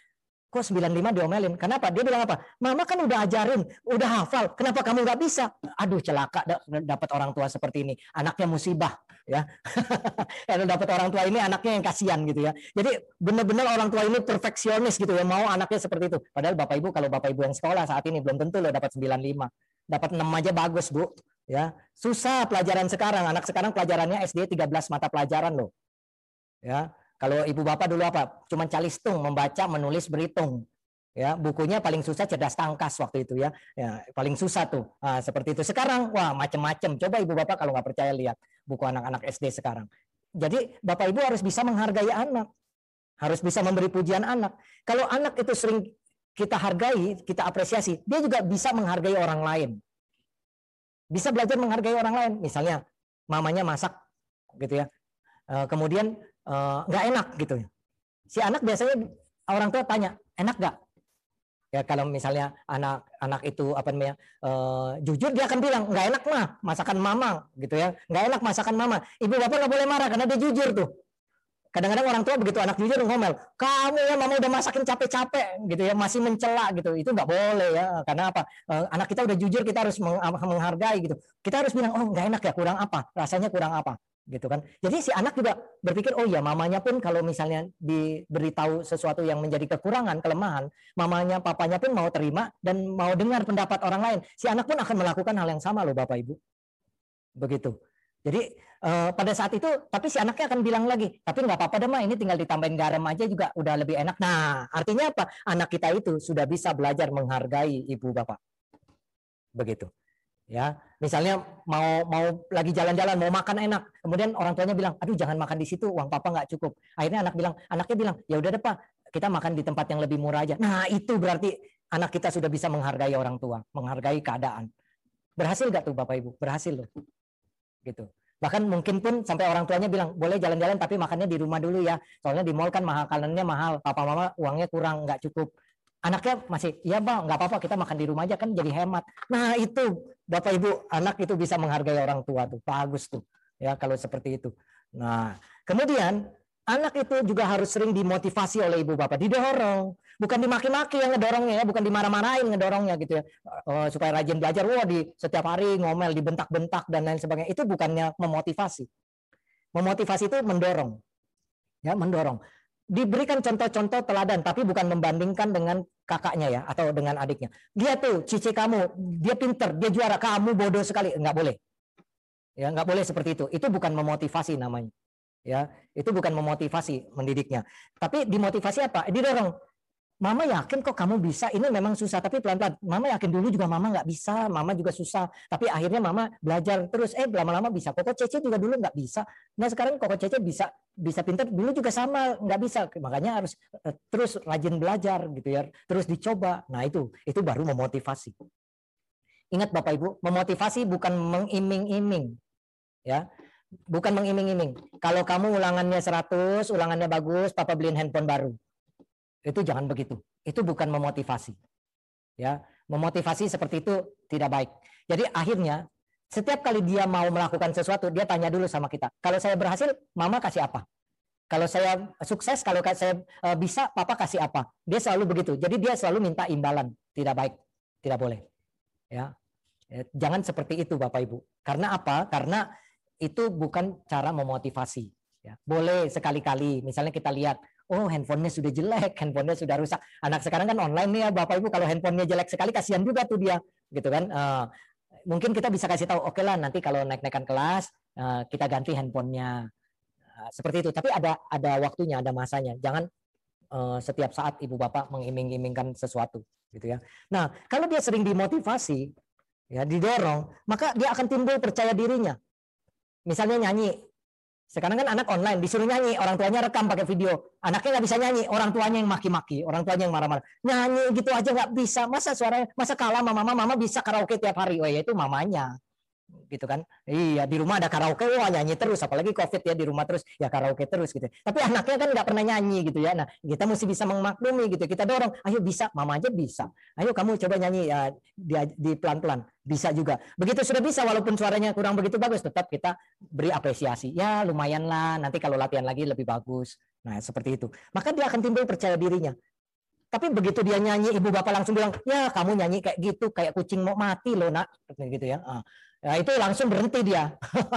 Kok 95 diomelin? Kenapa? Dia bilang apa? Mama kan udah ajarin, udah hafal. Kenapa kamu nggak bisa? Aduh celaka dapat orang tua seperti ini. Anaknya musibah ya. Kalau dapat orang tua ini anaknya yang kasihan gitu ya. Jadi benar-benar orang tua ini perfeksionis gitu ya, mau anaknya seperti itu. Padahal Bapak Ibu kalau Bapak Ibu yang sekolah saat ini belum tentu loh dapat 95. Dapat 6 aja bagus, Bu. Ya. Susah pelajaran sekarang. Anak sekarang pelajarannya SD 13 mata pelajaran loh. Ya, kalau ibu bapak dulu apa? Cuman calistung, membaca, menulis, berhitung. Ya, bukunya paling susah cerdas tangkas waktu itu ya. ya paling susah tuh. Nah, seperti itu. Sekarang wah macam-macam. Coba ibu bapak kalau nggak percaya lihat buku anak-anak SD sekarang. Jadi bapak ibu harus bisa menghargai anak. Harus bisa memberi pujian anak. Kalau anak itu sering kita hargai, kita apresiasi, dia juga bisa menghargai orang lain. Bisa belajar menghargai orang lain. Misalnya mamanya masak gitu ya. Eh, kemudian Eh, nggak enak gitu si anak biasanya orang tua tanya enak nggak ya kalau misalnya anak anak itu apa namanya uh, jujur dia akan bilang nggak enak mah masakan mama gitu ya. Nggak enak masakan mama. Ibu bapak nggak boleh marah karena dia jujur tuh. Kadang-kadang orang tua begitu anak jujur ngomel kamu ya mama udah masakin capek-capek gitu ya masih mencela gitu. Itu nggak boleh ya karena apa? Uh, anak kita udah jujur kita harus menghargai gitu. Kita harus bilang oh nggak enak ya kurang apa? Rasanya kurang apa gitu kan. Jadi si anak juga berpikir oh ya mamanya pun kalau misalnya diberitahu sesuatu yang menjadi kekurangan, kelemahan, mamanya, papanya pun mau terima dan mau dengar pendapat orang lain. Si anak pun akan melakukan hal yang sama loh Bapak Ibu. Begitu. Jadi eh, pada saat itu tapi si anaknya akan bilang lagi, tapi nggak apa-apa deh mah ini tinggal ditambahin garam aja juga udah lebih enak. Nah, artinya apa? Anak kita itu sudah bisa belajar menghargai ibu bapak. Begitu ya misalnya mau mau lagi jalan-jalan mau makan enak. Kemudian orang tuanya bilang aduh jangan makan di situ uang papa nggak cukup. Akhirnya anak bilang anaknya bilang ya udah deh pak kita makan di tempat yang lebih murah aja. Nah itu berarti anak kita sudah bisa menghargai orang tua menghargai keadaan. Berhasil nggak tuh bapak ibu? Berhasil loh. Gitu. Bahkan mungkin pun sampai orang tuanya bilang boleh jalan-jalan tapi makannya di rumah dulu ya. Soalnya di mall kan mahal makanannya mahal. Papa mama uangnya kurang nggak cukup anaknya masih ya bang nggak apa-apa kita makan di rumah aja kan jadi hemat. Nah itu bapak ibu anak itu bisa menghargai orang tua tuh bagus tuh ya kalau seperti itu. Nah kemudian anak itu juga harus sering dimotivasi oleh ibu bapak didorong. Bukan dimaki-maki yang ngedorongnya ya bukan dimarah-marahin ngedorongnya gitu ya. Uh, supaya rajin belajar wah di setiap hari ngomel dibentak-bentak dan lain sebagainya. Itu bukannya memotivasi. Memotivasi itu mendorong. Ya mendorong diberikan contoh-contoh teladan tapi bukan membandingkan dengan kakaknya ya atau dengan adiknya. Dia tuh cici kamu, dia pinter, dia juara, kamu bodoh sekali, nggak boleh. Ya, nggak boleh seperti itu. Itu bukan memotivasi namanya. Ya, itu bukan memotivasi mendidiknya. Tapi dimotivasi apa? Didorong. Mama yakin kok kamu bisa. Ini memang susah, tapi pelan-pelan. Mama yakin dulu juga Mama nggak bisa. Mama juga susah. Tapi akhirnya Mama belajar terus. Eh, lama-lama bisa. Koko Cece juga dulu nggak bisa. Nah sekarang Koko Cece bisa bisa pintar. Dulu juga sama nggak bisa. Makanya harus uh, terus rajin belajar gitu ya. Terus dicoba. Nah itu itu baru memotivasi. Ingat Bapak Ibu, memotivasi bukan mengiming-iming. Ya, bukan mengiming-iming. Kalau kamu ulangannya 100, ulangannya bagus, papa beliin handphone baru. Itu jangan begitu. Itu bukan memotivasi. Ya, memotivasi seperti itu tidak baik. Jadi akhirnya setiap kali dia mau melakukan sesuatu, dia tanya dulu sama kita. Kalau saya berhasil, mama kasih apa? Kalau saya sukses, kalau saya uh, bisa, papa kasih apa? Dia selalu begitu. Jadi dia selalu minta imbalan. Tidak baik, tidak boleh. Ya, ya jangan seperti itu Bapak Ibu. Karena apa? Karena itu bukan cara memotivasi. Ya, boleh sekali-kali, misalnya kita lihat, oh handphonenya sudah jelek, handphonenya sudah rusak. Anak sekarang kan online nih ya Bapak Ibu, kalau handphonenya jelek sekali kasihan juga tuh dia, gitu kan. Uh, mungkin kita bisa kasih tahu, oke okay lah nanti kalau naik-naikan kelas uh, kita ganti handphonenya Nah, seperti itu. Tapi ada ada waktunya, ada masanya. Jangan uh, setiap saat ibu bapak mengiming-imingkan sesuatu, gitu ya. Nah, kalau dia sering dimotivasi, ya didorong, maka dia akan timbul percaya dirinya. Misalnya nyanyi, sekarang kan anak online disuruh nyanyi, orang tuanya rekam pakai video, anaknya nggak bisa nyanyi, orang tuanya yang maki-maki, orang tuanya yang marah-marah, nyanyi gitu aja nggak bisa, masa suaranya, masa kalah mama mama mama bisa karaoke tiap hari, oh ya itu mamanya, gitu kan. Iya, di rumah ada karaoke, wah nyanyi terus, apalagi Covid ya di rumah terus, ya karaoke terus gitu. Tapi anaknya kan nggak pernah nyanyi gitu ya. Nah, kita mesti bisa memaklumi gitu. Kita dorong, ayo bisa, mama aja bisa. Ayo kamu coba nyanyi ya di, di pelan-pelan, bisa juga. Begitu sudah bisa, walaupun suaranya kurang begitu bagus, tetap kita beri apresiasi. Ya lumayan lah, nanti kalau latihan lagi lebih bagus. Nah, seperti itu. Maka dia akan timbul percaya dirinya. Tapi begitu dia nyanyi, ibu bapak langsung bilang, ya kamu nyanyi kayak gitu, kayak kucing mau mati loh nak, gitu ya. Ah. Nah, itu langsung berhenti dia.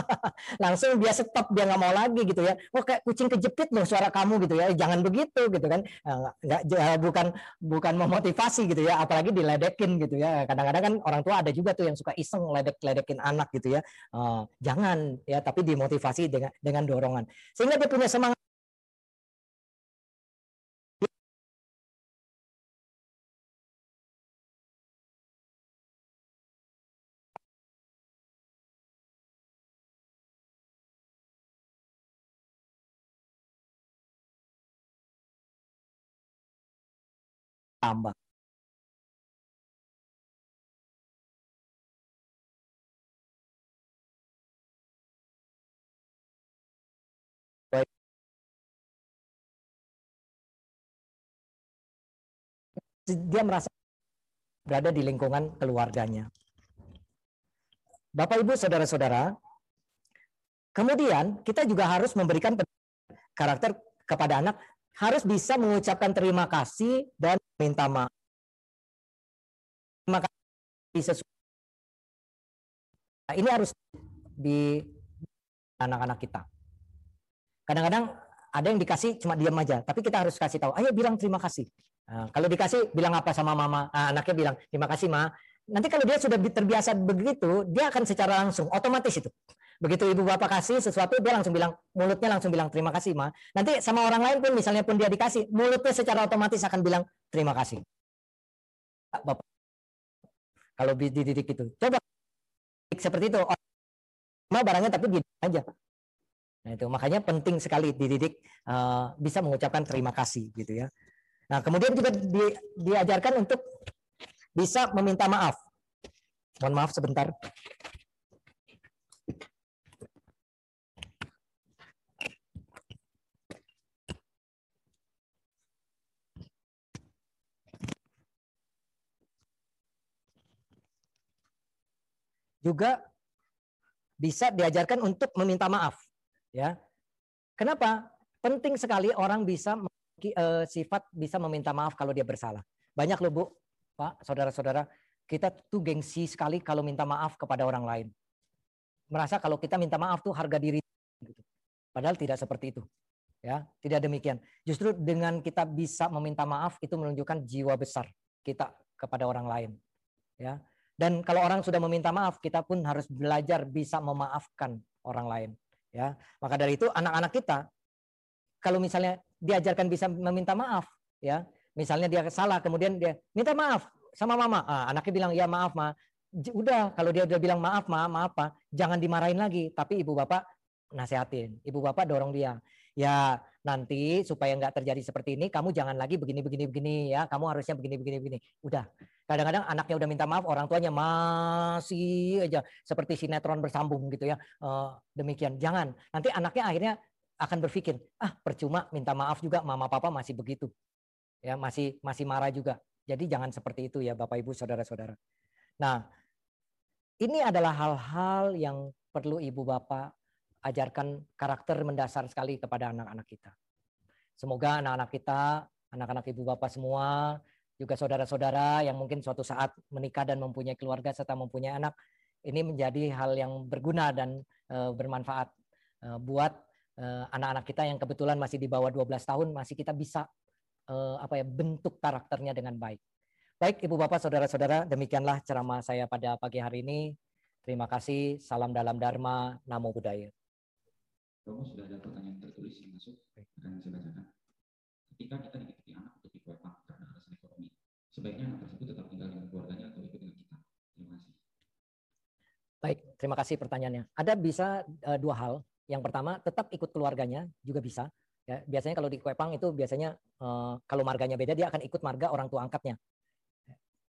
langsung dia stop, dia nggak mau lagi gitu ya. Oh kayak kucing kejepit loh suara kamu gitu ya. Jangan begitu gitu kan. Nah, nggak bukan bukan memotivasi gitu ya, apalagi diledekin gitu ya. Kadang-kadang kan orang tua ada juga tuh yang suka iseng ledek-ledekin anak gitu ya. Uh, jangan ya, tapi dimotivasi dengan dengan dorongan. Sehingga dia punya semangat Dia merasa berada di lingkungan keluarganya. Bapak, Ibu, Saudara-saudara, kemudian kita juga harus memberikan karakter kepada anak harus bisa mengucapkan terima kasih dan minta maaf. Terima kasih Nah, ini harus di anak-anak kita. Kadang-kadang ada yang dikasih cuma diam aja, tapi kita harus kasih tahu. Ayo bilang terima kasih. Nah, kalau dikasih bilang apa sama mama, nah, anaknya bilang terima kasih ma. Nanti kalau dia sudah terbiasa begitu, dia akan secara langsung otomatis itu Begitu ibu bapak kasih sesuatu, dia langsung bilang, mulutnya langsung bilang terima kasih, ma. Nanti sama orang lain pun, misalnya pun dia dikasih, mulutnya secara otomatis akan bilang terima kasih. Bapak, kalau dididik itu, coba seperti itu, ma barangnya tapi dia aja. Nah itu makanya penting sekali dididik uh, bisa mengucapkan terima kasih gitu ya. Nah kemudian juga di, diajarkan untuk bisa meminta maaf. Mohon maaf sebentar. Juga bisa diajarkan untuk meminta maaf. Ya, kenapa? Penting sekali orang bisa uh, sifat bisa meminta maaf kalau dia bersalah. Banyak loh bu, pak, saudara-saudara, kita tuh gengsi sekali kalau minta maaf kepada orang lain. Merasa kalau kita minta maaf tuh harga diri. Gitu. Padahal tidak seperti itu. Ya, tidak demikian. Justru dengan kita bisa meminta maaf itu menunjukkan jiwa besar kita kepada orang lain. Ya, dan kalau orang sudah meminta maaf, kita pun harus belajar bisa memaafkan orang lain. Ya, maka dari itu anak-anak kita kalau misalnya diajarkan bisa meminta maaf, ya, misalnya dia salah, kemudian dia minta maaf sama mama, ah, anaknya bilang ya maaf ma, udah kalau dia udah bilang maaf ma, maaf apa, jangan dimarahin lagi, tapi ibu bapak nasehatin, ibu bapak dorong dia, ya nanti supaya nggak terjadi seperti ini kamu jangan lagi begini begini begini ya. Kamu harusnya begini begini begini. Udah. Kadang-kadang anaknya udah minta maaf orang tuanya masih aja seperti sinetron bersambung gitu ya. Uh, demikian. Jangan. Nanti anaknya akhirnya akan berpikir ah percuma minta maaf juga mama papa masih begitu. Ya masih masih marah juga. Jadi jangan seperti itu ya bapak ibu saudara-saudara. Nah ini adalah hal-hal yang perlu ibu bapak ajarkan karakter mendasar sekali kepada anak-anak kita. Semoga anak-anak kita, anak-anak ibu bapak semua, juga saudara-saudara yang mungkin suatu saat menikah dan mempunyai keluarga serta mempunyai anak, ini menjadi hal yang berguna dan uh, bermanfaat uh, buat uh, anak-anak kita yang kebetulan masih di bawah 12 tahun, masih kita bisa apa ya bentuk karakternya dengan baik. Baik Ibu Bapak Saudara-saudara, demikianlah ceramah saya pada pagi hari ini. Terima kasih. Salam dalam Dharma. Namo Buddhaya. Romo sudah ada pertanyaan tertulis yang masuk, akan saya bacakan. Ketika kita dititipi anak untuk dikuepang karena alasan ekonomi, sebaiknya anak tersebut tetap tinggal dengan keluarganya atau ikut dengan kita. Terima kasih. Baik, terima kasih pertanyaannya. Ada bisa uh, dua hal. Yang pertama, tetap ikut keluarganya juga bisa. Ya, biasanya kalau di Kuepang itu biasanya uh, kalau marganya beda dia akan ikut marga orang tua angkatnya.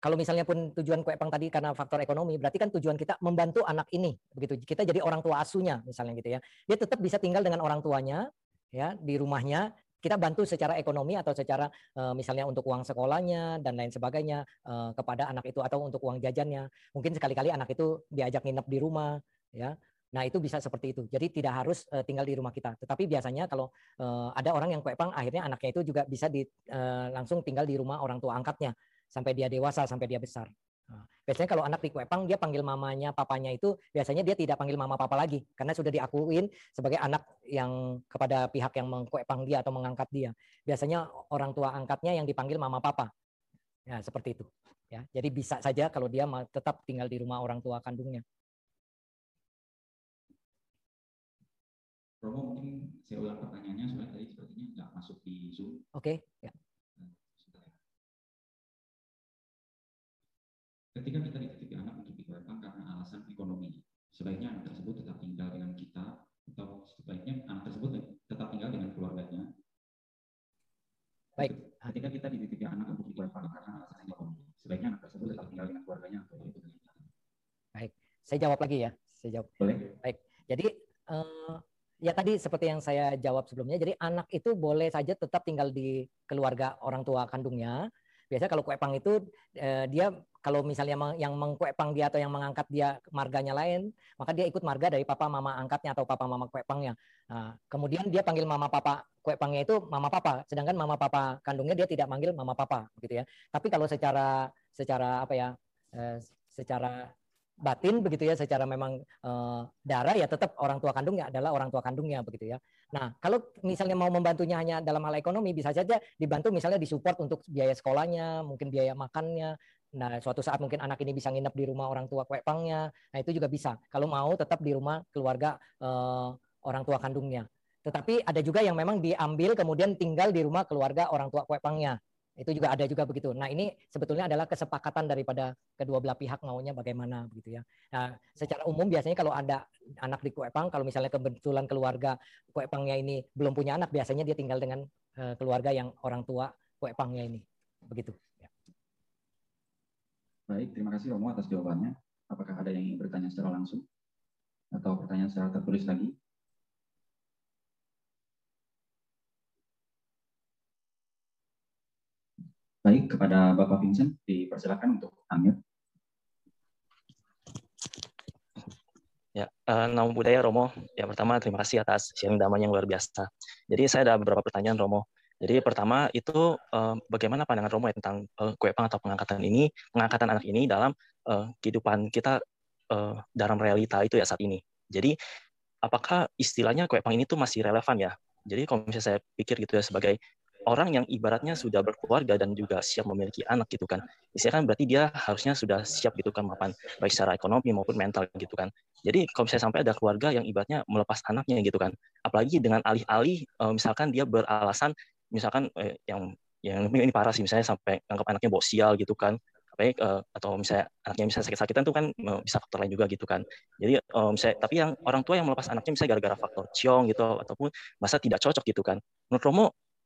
Kalau misalnya pun tujuan Kuepang tadi karena faktor ekonomi, berarti kan tujuan kita membantu anak ini, begitu. Kita jadi orang tua asuhnya, misalnya gitu ya. Dia tetap bisa tinggal dengan orang tuanya, ya di rumahnya. Kita bantu secara ekonomi atau secara uh, misalnya untuk uang sekolahnya dan lain sebagainya uh, kepada anak itu atau untuk uang jajannya. Mungkin sekali-kali anak itu diajak nginep di rumah, ya. Nah itu bisa seperti itu. Jadi tidak harus uh, tinggal di rumah kita. Tetapi biasanya kalau uh, ada orang yang kuepang, akhirnya anaknya itu juga bisa di, uh, langsung tinggal di rumah orang tua angkatnya sampai dia dewasa, sampai dia besar. Nah, biasanya kalau anak di Kuepang dia panggil mamanya, papanya itu biasanya dia tidak panggil mama papa lagi karena sudah diakuin sebagai anak yang kepada pihak yang mengkuepang dia atau mengangkat dia. Biasanya orang tua angkatnya yang dipanggil mama papa. Ya, seperti itu. Ya, jadi bisa saja kalau dia tetap tinggal di rumah orang tua kandungnya. Romo mungkin saya ulang pertanyaannya soalnya tadi sepertinya nggak masuk di Zoom. Oke, okay, ya. Ketika kita dititipi anak untuk dikeluarkan karena alasan ekonomi, sebaiknya anak tersebut tetap tinggal dengan kita atau sebaiknya anak tersebut tetap tinggal dengan keluarganya. Baik. Ketika kita dititipi anak untuk dikeluarkan karena alasan ekonomi, sebaiknya anak tersebut tetap tinggal dengan keluarganya atau dengan kita. Baik. Saya jawab lagi ya. Saya jawab. Boleh. Baik. Jadi uh, ya tadi seperti yang saya jawab sebelumnya, jadi anak itu boleh saja tetap tinggal di keluarga orang tua kandungnya. Biasanya kalau kuepang itu eh, dia kalau misalnya yang mengkuepang dia atau yang mengangkat dia marganya lain, maka dia ikut marga dari papa mama angkatnya atau papa mama kuepangnya. Nah, kemudian dia panggil mama papa kuepangnya itu mama papa, sedangkan mama papa kandungnya dia tidak manggil mama papa, gitu ya. Tapi kalau secara secara apa ya, eh, secara batin begitu ya secara memang e, darah ya tetap orang tua kandungnya adalah orang tua kandungnya begitu ya. Nah, kalau misalnya mau membantunya hanya dalam hal ekonomi bisa saja dibantu misalnya disupport untuk biaya sekolahnya, mungkin biaya makannya, Nah, suatu saat mungkin anak ini bisa nginep di rumah orang tua kuepangnya. Nah, itu juga bisa. Kalau mau tetap di rumah keluarga eh, orang tua kandungnya. Tetapi ada juga yang memang diambil kemudian tinggal di rumah keluarga orang tua kuepangnya. Itu juga ada juga begitu. Nah, ini sebetulnya adalah kesepakatan daripada kedua belah pihak maunya bagaimana begitu ya. Nah, secara umum biasanya kalau ada anak di Kuepang, kalau misalnya kebetulan keluarga Kuepangnya ini belum punya anak, biasanya dia tinggal dengan uh, keluarga yang orang tua Kuepangnya ini. Begitu. Baik, terima kasih Romo atas jawabannya. Apakah ada yang ingin bertanya secara langsung? Atau pertanyaan secara tertulis lagi? Baik, kepada Bapak Vincent, dipersilakan untuk ambil. Ya, uh, nama budaya Romo. Ya pertama terima kasih atas sharing damanya yang luar biasa. Jadi saya ada beberapa pertanyaan Romo. Jadi pertama itu uh, bagaimana pandangan Romo tentang uh, kuepang atau pengangkatan ini, pengangkatan anak ini dalam uh, kehidupan kita uh, dalam realita itu ya saat ini. Jadi apakah istilahnya kuepang ini tuh masih relevan ya? Jadi kalau misalnya saya pikir gitu ya sebagai orang yang ibaratnya sudah berkeluarga dan juga siap memiliki anak gitu kan. Istilahnya kan berarti dia harusnya sudah siap gitu kan mapan baik secara ekonomi maupun mental gitu kan. Jadi kalau misalnya sampai ada keluarga yang ibaratnya melepas anaknya gitu kan. Apalagi dengan alih-alih misalkan dia beralasan misalkan eh, yang yang ini parah sih misalnya sampai anggap anaknya bawa sial gitu kan apa uh, atau misalnya anaknya misalnya sakit-sakitan tuh kan bisa faktor lain juga gitu kan jadi misalnya tapi yang orang tua yang melepas anaknya misalnya gara-gara faktor ciong gitu ataupun masa tidak cocok gitu kan menurut Romo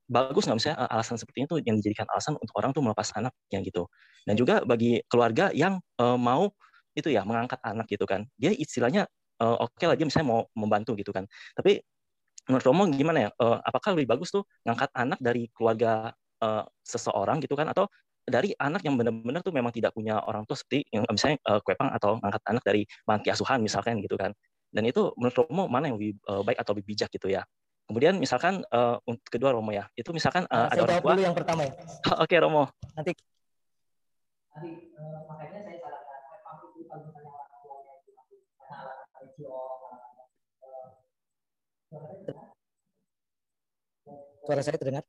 bagus nggak misalnya uh, alasan seperti itu yang dijadikan alasan untuk orang tuh melepas anak yang gitu dan juga bagi keluarga yang uh, mau itu ya mengangkat anak gitu kan dia istilahnya uh, oke okay lah dia misalnya mau membantu gitu kan tapi menurut Romo gimana ya? Uh, apakah lebih bagus tuh ngangkat anak dari keluarga uh, seseorang gitu kan atau dari anak yang benar-benar tuh memang tidak punya orang tua seperti yang misalnya uh, kuepang atau ngangkat anak dari panti asuhan misalkan gitu kan. Dan itu menurut Romo mana yang lebih uh, baik atau lebih bijak gitu ya. Kemudian misalkan uh, untuk kedua Romo ya, itu misalkan uh, ada orang tua. dulu yang pertama ya. Oke okay, Romo. Nanti. Nanti uh, makanya saya sarankan itu kalau misalnya orang tuanya itu karena alasan religius, Suara saya terdengar?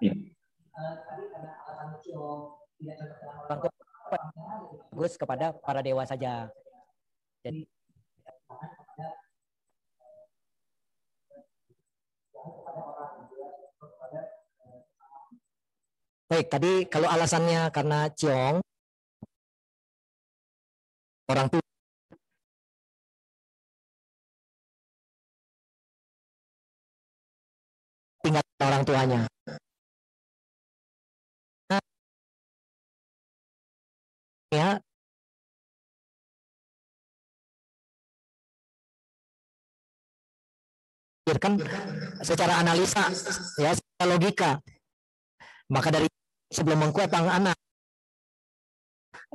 Iya. Tadi karena alasan religius tidak cocok dengan orang tua bagus kepada para dewa saja. Jadi Baik, tadi kalau alasannya karena ciong orang tua tinggal orang tuanya. ya pikirkan secara analisa ya secara logika. Maka dari sebelum mengkuatang anak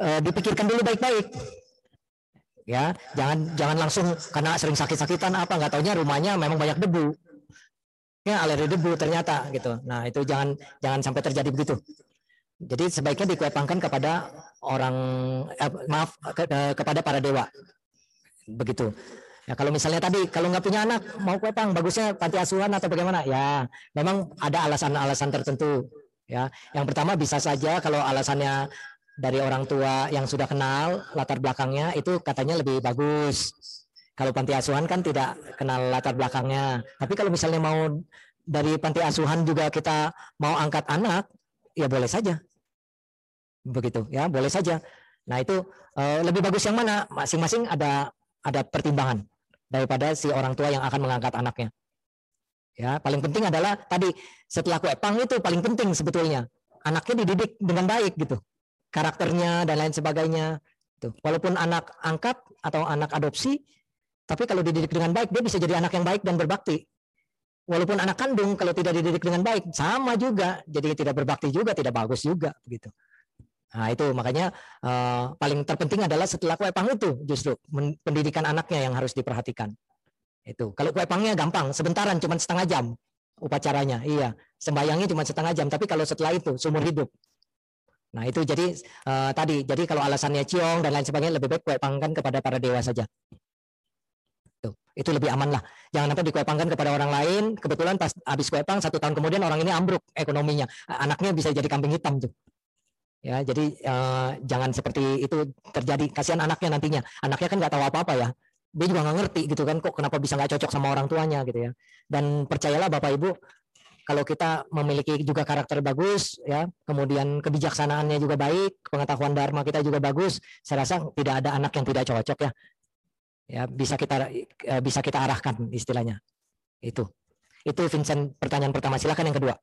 eh, dipikirkan dulu baik-baik. Ya jangan jangan langsung karena sering sakit-sakitan apa nggak taunya rumahnya memang banyak debu. Ya alergi debu ternyata gitu. Nah itu jangan jangan sampai terjadi begitu. Jadi sebaiknya dikuepangkan kepada orang eh, maaf ke, ke, kepada para dewa. Begitu. Ya kalau misalnya tadi kalau nggak punya anak mau kuepang bagusnya panti asuhan atau bagaimana? Ya, memang ada alasan-alasan tertentu. Ya, yang pertama bisa saja kalau alasannya dari orang tua yang sudah kenal latar belakangnya itu katanya lebih bagus. Kalau panti asuhan kan tidak kenal latar belakangnya. Tapi kalau misalnya mau dari panti asuhan juga kita mau angkat anak, ya boleh saja begitu ya boleh saja nah itu uh, lebih bagus yang mana masing-masing ada ada pertimbangan daripada si orang tua yang akan mengangkat anaknya. Ya paling penting adalah tadi setelah kuepang itu paling penting sebetulnya. Anaknya dididik dengan baik gitu. Karakternya dan lain sebagainya. Tuh walaupun anak angkat atau anak adopsi tapi kalau dididik dengan baik dia bisa jadi anak yang baik dan berbakti. Walaupun anak kandung kalau tidak dididik dengan baik sama juga. Jadi tidak berbakti juga tidak bagus juga begitu Nah, itu makanya uh, paling terpenting adalah setelah kuepang itu justru pendidikan anaknya yang harus diperhatikan. Itu. Kalau kuepangnya gampang, sebentaran cuma setengah jam upacaranya. Iya, sembayangnya cuma setengah jam, tapi kalau setelah itu seumur hidup. Nah, itu jadi uh, tadi, jadi kalau alasannya ciong dan lain sebagainya lebih baik kuepangkan kepada para dewa saja. Tuh, itu lebih aman lah. Jangan sampai dikuepangkan kepada orang lain. Kebetulan pas habis kuepang satu tahun kemudian orang ini ambruk ekonominya. Anaknya bisa jadi kambing hitam tuh. Ya, jadi uh, jangan seperti itu terjadi. Kasihan anaknya nantinya. Anaknya kan nggak tahu apa-apa ya. Dia juga nggak ngerti gitu kan. Kok kenapa bisa nggak cocok sama orang tuanya gitu ya. Dan percayalah Bapak Ibu, kalau kita memiliki juga karakter bagus, ya, kemudian kebijaksanaannya juga baik, pengetahuan dharma kita juga bagus, saya rasa tidak ada anak yang tidak cocok ya. Ya, bisa kita eh, bisa kita arahkan istilahnya. Itu. Itu Vincent pertanyaan pertama. Silakan yang kedua.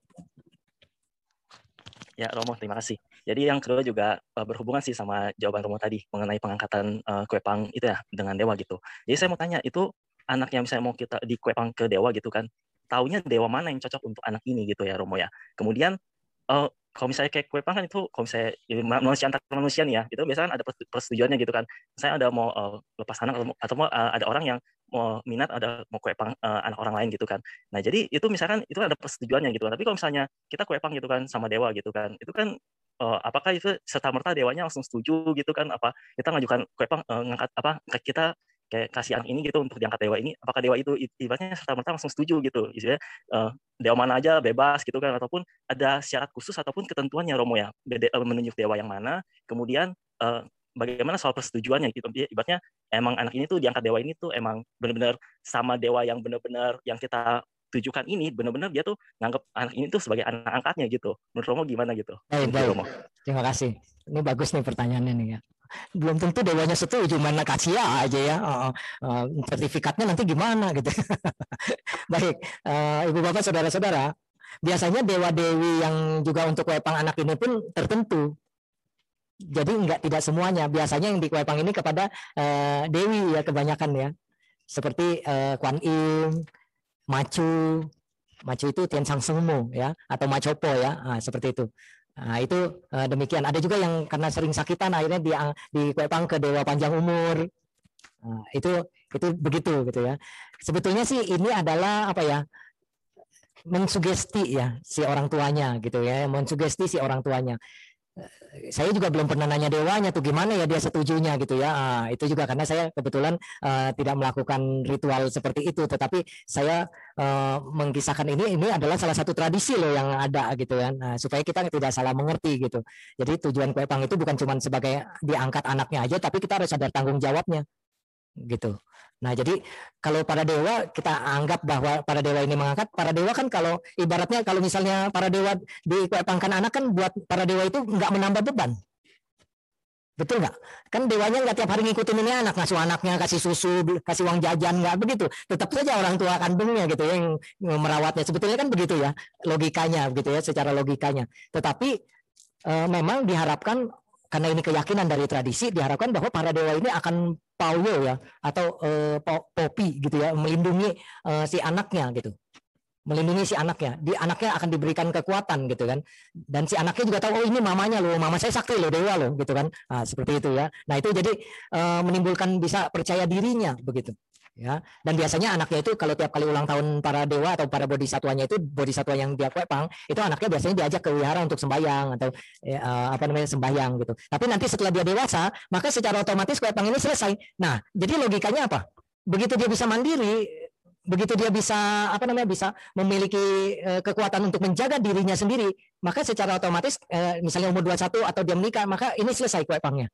Ya, Romo, terima kasih. Jadi yang kedua juga uh, berhubungan sih sama jawaban Romo tadi mengenai pengangkatan uh, kuepang itu ya dengan dewa gitu. Jadi saya mau tanya itu anak yang misalnya mau kita di kuepang ke dewa gitu kan, taunya dewa mana yang cocok untuk anak ini gitu ya Romo ya. Kemudian uh, kalau misalnya kayak kuepang kan itu kalau misalnya ya, manusia antar manusia nih ya, itu biasanya ada persetujuannya gitu kan. Saya ada mau uh, lepas anak atau, atau mau uh, ada orang yang mau minat ada mau kuepang uh, anak orang lain gitu kan. Nah jadi itu misalkan itu ada persetujuannya gitu kan. Tapi kalau misalnya kita kuepang gitu kan sama dewa gitu kan, itu kan uh, apakah itu serta merta dewanya langsung setuju gitu kan? Apa kita ngajukan kuepang uh, ngangkat apa kita kayak kasih anak ini gitu untuk diangkat dewa ini apakah dewa itu ibaratnya serta merta langsung setuju gitu? Istilahnya uh, dewa mana aja bebas gitu kan? Ataupun ada syarat khusus ataupun ketentuannya Romo ya? Menunjuk dewa yang mana kemudian uh, bagaimana soal persetujuannya gitu? Ibaratnya emang anak ini tuh diangkat dewa ini tuh emang benar-benar sama dewa yang benar-benar yang kita tujukan ini benar-benar dia tuh nganggap anak ini tuh sebagai anak angkatnya gitu. Menurut Romo gimana gitu? Baik, baik. Romo. terima kasih. Ini bagus nih pertanyaannya nih ya. Belum tentu dewanya setuju mana kasih aja ya. Uh, uh, sertifikatnya nanti gimana gitu. Baik uh, ibu bapak saudara-saudara biasanya dewa dewi yang juga untuk wepang anak ini pun tertentu. Jadi enggak tidak semuanya. Biasanya yang di wepang ini kepada uh, dewi ya kebanyakan ya. Seperti uh, Kuan Im Macu Macu itu Tian Sang Sengmu ya atau Macopo ya nah, seperti itu Nah, itu uh, demikian. Ada juga yang karena sering sakitan akhirnya di dikuepang ke dewa panjang umur. Nah, itu itu begitu gitu ya. Sebetulnya sih ini adalah apa ya? mensugesti ya si orang tuanya gitu ya, mensugesti si orang tuanya saya juga belum pernah nanya dewanya tuh gimana ya dia setujunya gitu ya. Uh, itu juga karena saya kebetulan uh, tidak melakukan ritual seperti itu, tetapi saya uh, mengkisahkan ini ini adalah salah satu tradisi loh yang ada gitu kan. Nah, supaya kita tidak salah mengerti gitu. Jadi tujuan kue pang itu bukan cuma sebagai diangkat anaknya aja, tapi kita harus sadar tanggung jawabnya gitu. Nah, jadi kalau para dewa kita anggap bahwa para dewa ini mengangkat, para dewa kan kalau ibaratnya kalau misalnya para dewa dikuepangkan anak kan buat para dewa itu nggak menambah beban. Betul nggak? Kan dewanya nggak tiap hari ngikutin ini anak, ngasuh anaknya, kasih susu, kasih uang jajan, nggak begitu. Tetap saja orang tua kandungnya gitu ya, yang merawatnya. Sebetulnya kan begitu ya, logikanya begitu ya, secara logikanya. Tetapi e, memang diharapkan karena ini keyakinan dari tradisi, diharapkan bahwa para dewa ini akan pauyo ya atau uh, popi gitu ya melindungi uh, si anaknya gitu. Melindungi si anaknya. Di anaknya akan diberikan kekuatan gitu kan. Dan si anaknya juga tahu oh ini mamanya loh mama saya sakti loh dewa loh gitu kan. Nah, seperti itu ya. Nah itu jadi uh, menimbulkan bisa percaya dirinya begitu ya. Dan biasanya anaknya itu kalau tiap kali ulang tahun para dewa atau para bodhisatwanya itu bodhisatwa yang dia kuepang itu anaknya biasanya diajak ke wihara untuk sembahyang atau ya, apa namanya sembahyang gitu. Tapi nanti setelah dia dewasa maka secara otomatis kuepang ini selesai. Nah jadi logikanya apa? Begitu dia bisa mandiri begitu dia bisa apa namanya bisa memiliki e, kekuatan untuk menjaga dirinya sendiri maka secara otomatis e, misalnya umur 21 atau dia menikah maka ini selesai kuepangnya.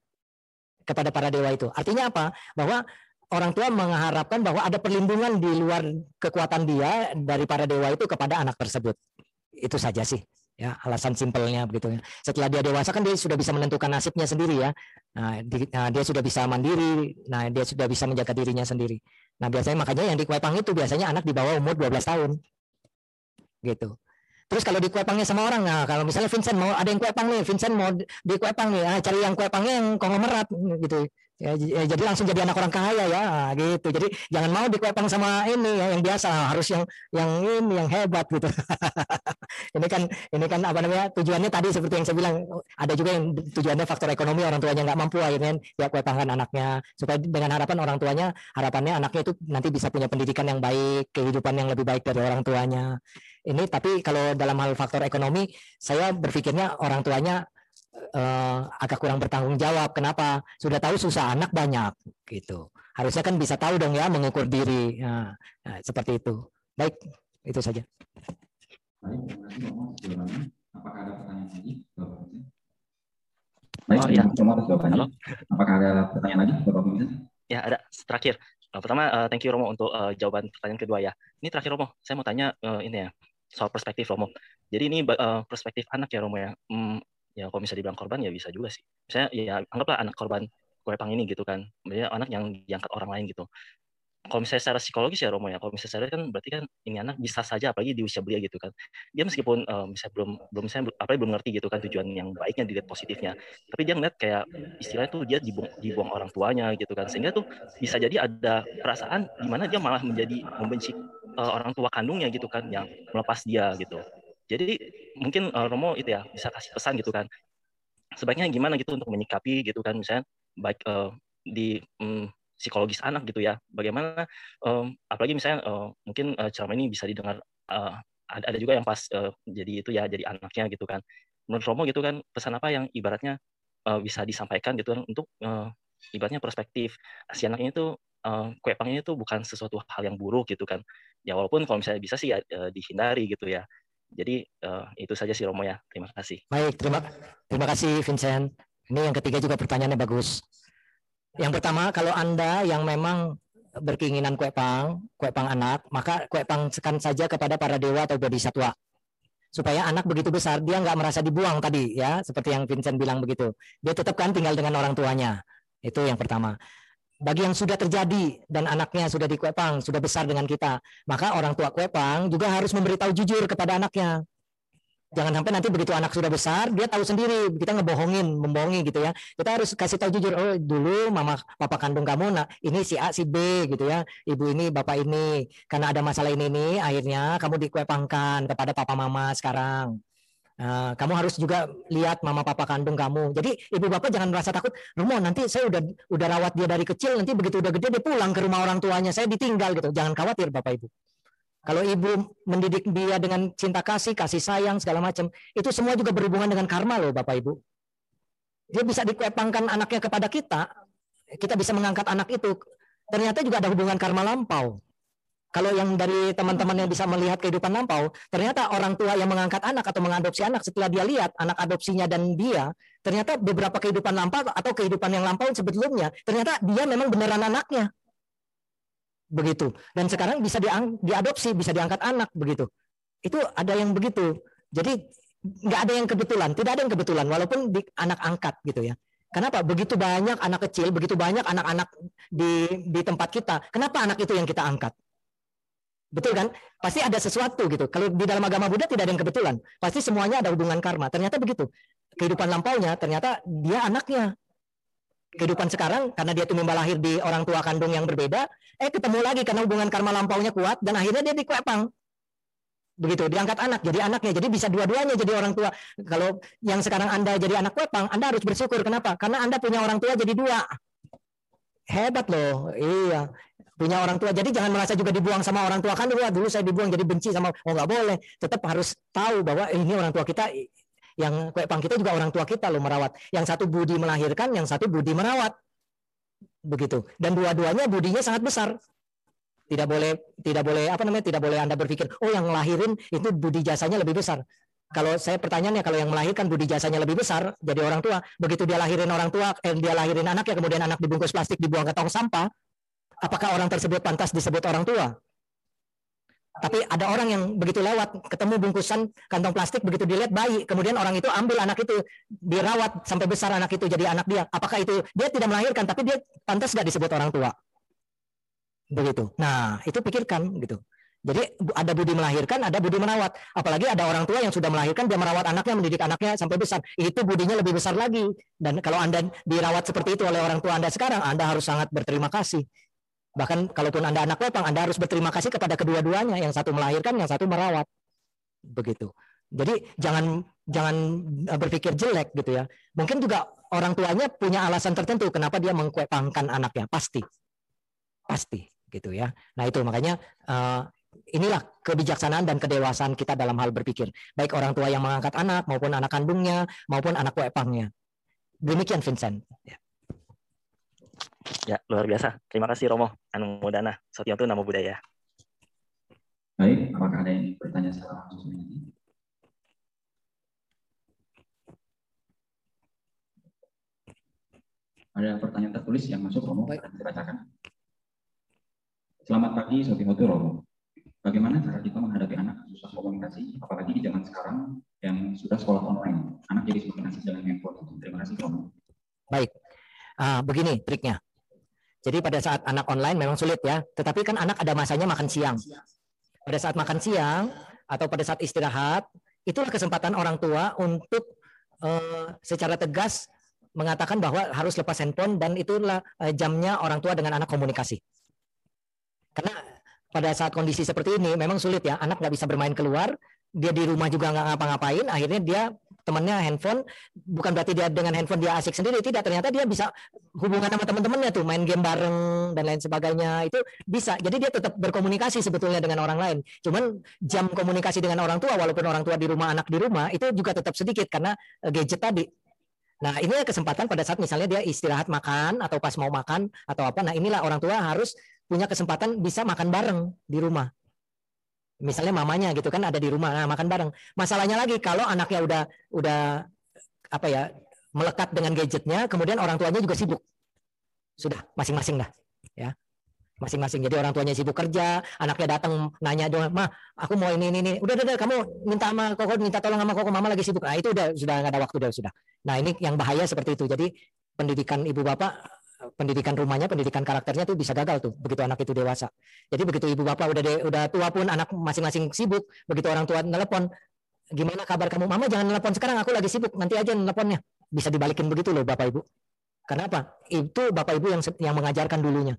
Kepada para dewa itu. Artinya apa? Bahwa orang tua mengharapkan bahwa ada perlindungan di luar kekuatan dia dari para dewa itu kepada anak tersebut. Itu saja sih ya alasan simpelnya begitu ya. Setelah dia dewasa kan dia sudah bisa menentukan nasibnya sendiri ya. Nah, di, nah, dia sudah bisa mandiri, nah dia sudah bisa menjaga dirinya sendiri. Nah, biasanya makanya yang di Kuepang itu biasanya anak di bawah umur 12 tahun. Gitu. Terus kalau di kuepangnya sama orang, nah kalau misalnya Vincent mau ada yang kuepang nih, Vincent mau di kuepang nih, ah, cari yang kuepangnya yang konglomerat gitu. Ya, ya, jadi langsung jadi anak orang kaya ya nah, gitu. Jadi jangan mau dikuepang sama ini ya, yang biasa, harus yang yang ini yang hebat gitu. ini kan ini kan apa namanya tujuannya tadi seperti yang saya bilang ada juga yang tujuannya faktor ekonomi orang tuanya nggak mampu akhirnya dia kuepangkan anaknya supaya dengan harapan orang tuanya harapannya anaknya itu nanti bisa punya pendidikan yang baik, kehidupan yang lebih baik dari orang tuanya. Ini tapi kalau dalam hal faktor ekonomi saya berpikirnya orang tuanya uh, agak kurang bertanggung jawab. Kenapa? Sudah tahu susah anak banyak gitu. Harusnya kan bisa tahu dong ya mengukur diri. Nah, nah seperti itu. Baik, itu saja. Baik, terima kasih Apakah ada pertanyaan lagi, Bapak Baik, oh, ya. terima kasih jawabannya. Halo? Apakah ada pertanyaan lagi, Bapak? Ya, ada. Terakhir. Uh, pertama, uh, thank you Romo untuk uh, jawaban pertanyaan kedua ya. Ini terakhir Romo, saya mau tanya uh, ini ya soal perspektif Romo. Jadi ini uh, perspektif anak ya Romo ya. Hmm, ya kalau bisa dibilang korban ya bisa juga sih. Misalnya ya anggaplah anak korban pang ini gitu kan. Dia anak yang diangkat orang lain gitu. Kalau misalnya secara psikologis ya Romo ya kalau misalnya secara kan berarti kan ini anak bisa saja apalagi di usia belia gitu kan. Dia meskipun uh, misalnya belum belum misalnya apalagi belum ngerti gitu kan tujuan yang baiknya dilihat positifnya. Tapi dia ngeliat kayak istilahnya tuh dia dibuang, dibuang orang tuanya gitu kan. Sehingga tuh bisa jadi ada perasaan di mana dia malah menjadi membenci uh, orang tua kandungnya gitu kan yang melepas dia gitu jadi mungkin uh, Romo itu ya bisa kasih pesan gitu kan. Sebaiknya gimana gitu untuk menyikapi gitu kan misalnya baik uh, di um, psikologis anak gitu ya. Bagaimana um, apalagi misalnya uh, mungkin uh, ceramah ini bisa didengar uh, ada, ada juga yang pas uh, jadi itu ya jadi anaknya gitu kan. Menurut Romo gitu kan pesan apa yang ibaratnya uh, bisa disampaikan gitu kan untuk uh, ibaratnya perspektif si anak ini tuh uh, kue pangnya itu bukan sesuatu hal yang buruk gitu kan. Ya walaupun kalau misalnya bisa sih ya, dihindari gitu ya. Jadi uh, itu saja sih Romo ya. Terima kasih. Baik, terima terima kasih Vincent. Ini yang ketiga juga pertanyaannya bagus. Yang pertama, kalau Anda yang memang berkeinginan kue pang, kue pang anak, maka kue pangkan saja kepada para dewa atau bodhisatwa. Supaya anak begitu besar, dia nggak merasa dibuang tadi, ya, seperti yang Vincent bilang begitu. Dia tetap kan tinggal dengan orang tuanya. Itu yang pertama bagi yang sudah terjadi dan anaknya sudah di Kuepang, sudah besar dengan kita, maka orang tua Kuepang juga harus memberitahu jujur kepada anaknya. Jangan sampai nanti begitu anak sudah besar, dia tahu sendiri, kita ngebohongin, membohongi gitu ya. Kita harus kasih tahu jujur, oh dulu mama papa kandung kamu, nah ini si A, si B gitu ya. Ibu ini, bapak ini, karena ada masalah ini nih, akhirnya kamu dikuepangkan kepada papa mama sekarang. Nah, kamu harus juga lihat mama papa kandung kamu. Jadi ibu bapak jangan merasa takut. Romo nanti saya udah udah rawat dia dari kecil, nanti begitu udah gede dia pulang ke rumah orang tuanya, saya ditinggal gitu. Jangan khawatir bapak ibu. Kalau ibu mendidik dia dengan cinta kasih, kasih sayang segala macam, itu semua juga berhubungan dengan karma loh bapak ibu. Dia bisa dikepangkan anaknya kepada kita, kita bisa mengangkat anak itu. Ternyata juga ada hubungan karma lampau. Kalau yang dari teman-teman yang bisa melihat kehidupan lampau, ternyata orang tua yang mengangkat anak atau mengadopsi anak setelah dia lihat anak adopsinya dan dia, ternyata beberapa kehidupan lampau atau kehidupan yang lampau sebelumnya, ternyata dia memang beneran anaknya. Begitu. Dan sekarang bisa diadopsi, bisa diangkat anak begitu. Itu ada yang begitu. Jadi nggak ada yang kebetulan, tidak ada yang kebetulan walaupun di anak angkat gitu ya. Kenapa? Begitu banyak anak kecil, begitu banyak anak-anak di di tempat kita. Kenapa anak itu yang kita angkat? Betul kan? Pasti ada sesuatu gitu. Kalau di dalam agama Buddha tidak ada yang kebetulan. Pasti semuanya ada hubungan karma. Ternyata begitu. Kehidupan lampaunya ternyata dia anaknya. Kehidupan sekarang karena dia tumbuh lahir di orang tua kandung yang berbeda, eh ketemu lagi karena hubungan karma lampaunya kuat dan akhirnya dia dikwepang. Begitu, diangkat anak jadi anaknya. Jadi bisa dua-duanya jadi orang tua. Kalau yang sekarang Anda jadi anak kwepang, Anda harus bersyukur. Kenapa? Karena Anda punya orang tua jadi dua. Hebat loh. Iya punya orang tua. Jadi jangan merasa juga dibuang sama orang tua kan dulu, dulu saya dibuang jadi benci sama oh nggak boleh. Tetap harus tahu bahwa ini orang tua kita yang pang kita juga orang tua kita loh merawat. Yang satu budi melahirkan, yang satu budi merawat. Begitu. Dan dua-duanya budinya sangat besar. Tidak boleh tidak boleh apa namanya? tidak boleh Anda berpikir, "Oh, yang lahirin itu budi jasanya lebih besar." Kalau saya pertanyaannya kalau yang melahirkan budi jasanya lebih besar jadi orang tua, begitu dia lahirin orang tua, eh, dia lahirin anak ya kemudian anak dibungkus plastik dibuang ke tong sampah, apakah orang tersebut pantas disebut orang tua? Tapi ada orang yang begitu lewat, ketemu bungkusan kantong plastik, begitu dilihat bayi, kemudian orang itu ambil anak itu, dirawat sampai besar anak itu jadi anak dia. Apakah itu dia tidak melahirkan, tapi dia pantas nggak disebut orang tua? Begitu. Nah, itu pikirkan gitu. Jadi ada budi melahirkan, ada budi merawat. Apalagi ada orang tua yang sudah melahirkan, dia merawat anaknya, mendidik anaknya sampai besar. Itu budinya lebih besar lagi. Dan kalau Anda dirawat seperti itu oleh orang tua Anda sekarang, Anda harus sangat berterima kasih. Bahkan kalaupun Anda anak wepang, Anda harus berterima kasih kepada kedua-duanya, yang satu melahirkan, yang satu merawat. Begitu. Jadi jangan jangan eh, berpikir jelek gitu ya. Mungkin juga orang tuanya punya alasan tertentu kenapa dia mengkuepangkan anaknya, pasti. Pasti gitu ya. Nah, itu makanya uh, inilah kebijaksanaan dan kedewasaan kita dalam hal berpikir. Baik orang tua yang mengangkat anak maupun anak kandungnya maupun anak kuepangnya. Demikian Vincent. Ya. Ya, luar biasa. Terima kasih Romo. Anu Modana. itu Nama Budaya. Baik, apakah ada yang bertanya secara langsung ini? Ada pertanyaan tertulis yang masuk Romo, Baik. akan dibacakan. Selamat pagi, Sotimoto Romo. Bagaimana cara kita menghadapi anak susah komunikasi, apalagi di zaman sekarang yang sudah sekolah online? Anak jadi semakin asik dengan handphone. Terima kasih, Romo. Baik, uh, begini triknya. Jadi pada saat anak online memang sulit ya, tetapi kan anak ada masanya makan siang. Pada saat makan siang atau pada saat istirahat, itulah kesempatan orang tua untuk uh, secara tegas mengatakan bahwa harus lepas handphone dan itulah uh, jamnya orang tua dengan anak komunikasi. Karena pada saat kondisi seperti ini memang sulit ya, anak nggak bisa bermain keluar, dia di rumah juga nggak ngapa-ngapain, akhirnya dia temannya handphone bukan berarti dia dengan handphone dia asik sendiri tidak ternyata dia bisa hubungan sama teman-temannya tuh main game bareng dan lain sebagainya itu bisa. Jadi dia tetap berkomunikasi sebetulnya dengan orang lain. Cuman jam komunikasi dengan orang tua walaupun orang tua di rumah anak di rumah itu juga tetap sedikit karena eh, gadget tadi. Nah, ini kesempatan pada saat misalnya dia istirahat makan atau pas mau makan atau apa. Nah, inilah orang tua harus punya kesempatan bisa makan bareng di rumah misalnya mamanya gitu kan ada di rumah nah, makan bareng. Masalahnya lagi kalau anaknya udah udah apa ya melekat dengan gadgetnya kemudian orang tuanya juga sibuk. Sudah masing-masing dah ya. Masing-masing jadi orang tuanya sibuk kerja anaknya datang nanya dong mah aku mau ini ini ini. Udah udah, udah kamu minta sama koko minta tolong sama koko mama lagi sibuk. Nah itu udah sudah nggak ada waktu udah sudah. Nah ini yang bahaya seperti itu. Jadi pendidikan ibu bapak pendidikan rumahnya, pendidikan karakternya tuh bisa gagal tuh begitu anak itu dewasa. Jadi begitu ibu bapak udah de, udah tua pun anak masing-masing sibuk, begitu orang tua nelpon, gimana kabar kamu? Mama jangan nelpon sekarang, aku lagi sibuk, nanti aja nelponnya. Bisa dibalikin begitu loh bapak ibu. Kenapa? Itu bapak ibu yang yang mengajarkan dulunya.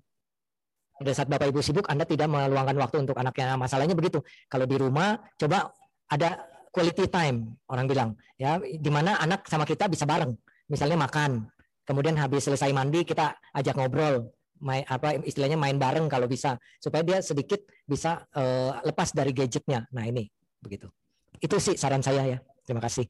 Pada saat bapak ibu sibuk, Anda tidak meluangkan waktu untuk anaknya. Masalahnya begitu. Kalau di rumah, coba ada quality time orang bilang ya di mana anak sama kita bisa bareng misalnya makan kemudian habis selesai mandi kita ajak ngobrol. Main apa istilahnya main bareng kalau bisa. Supaya dia sedikit bisa uh, lepas dari gadgetnya. Nah ini. Begitu. Itu sih saran saya ya. Terima kasih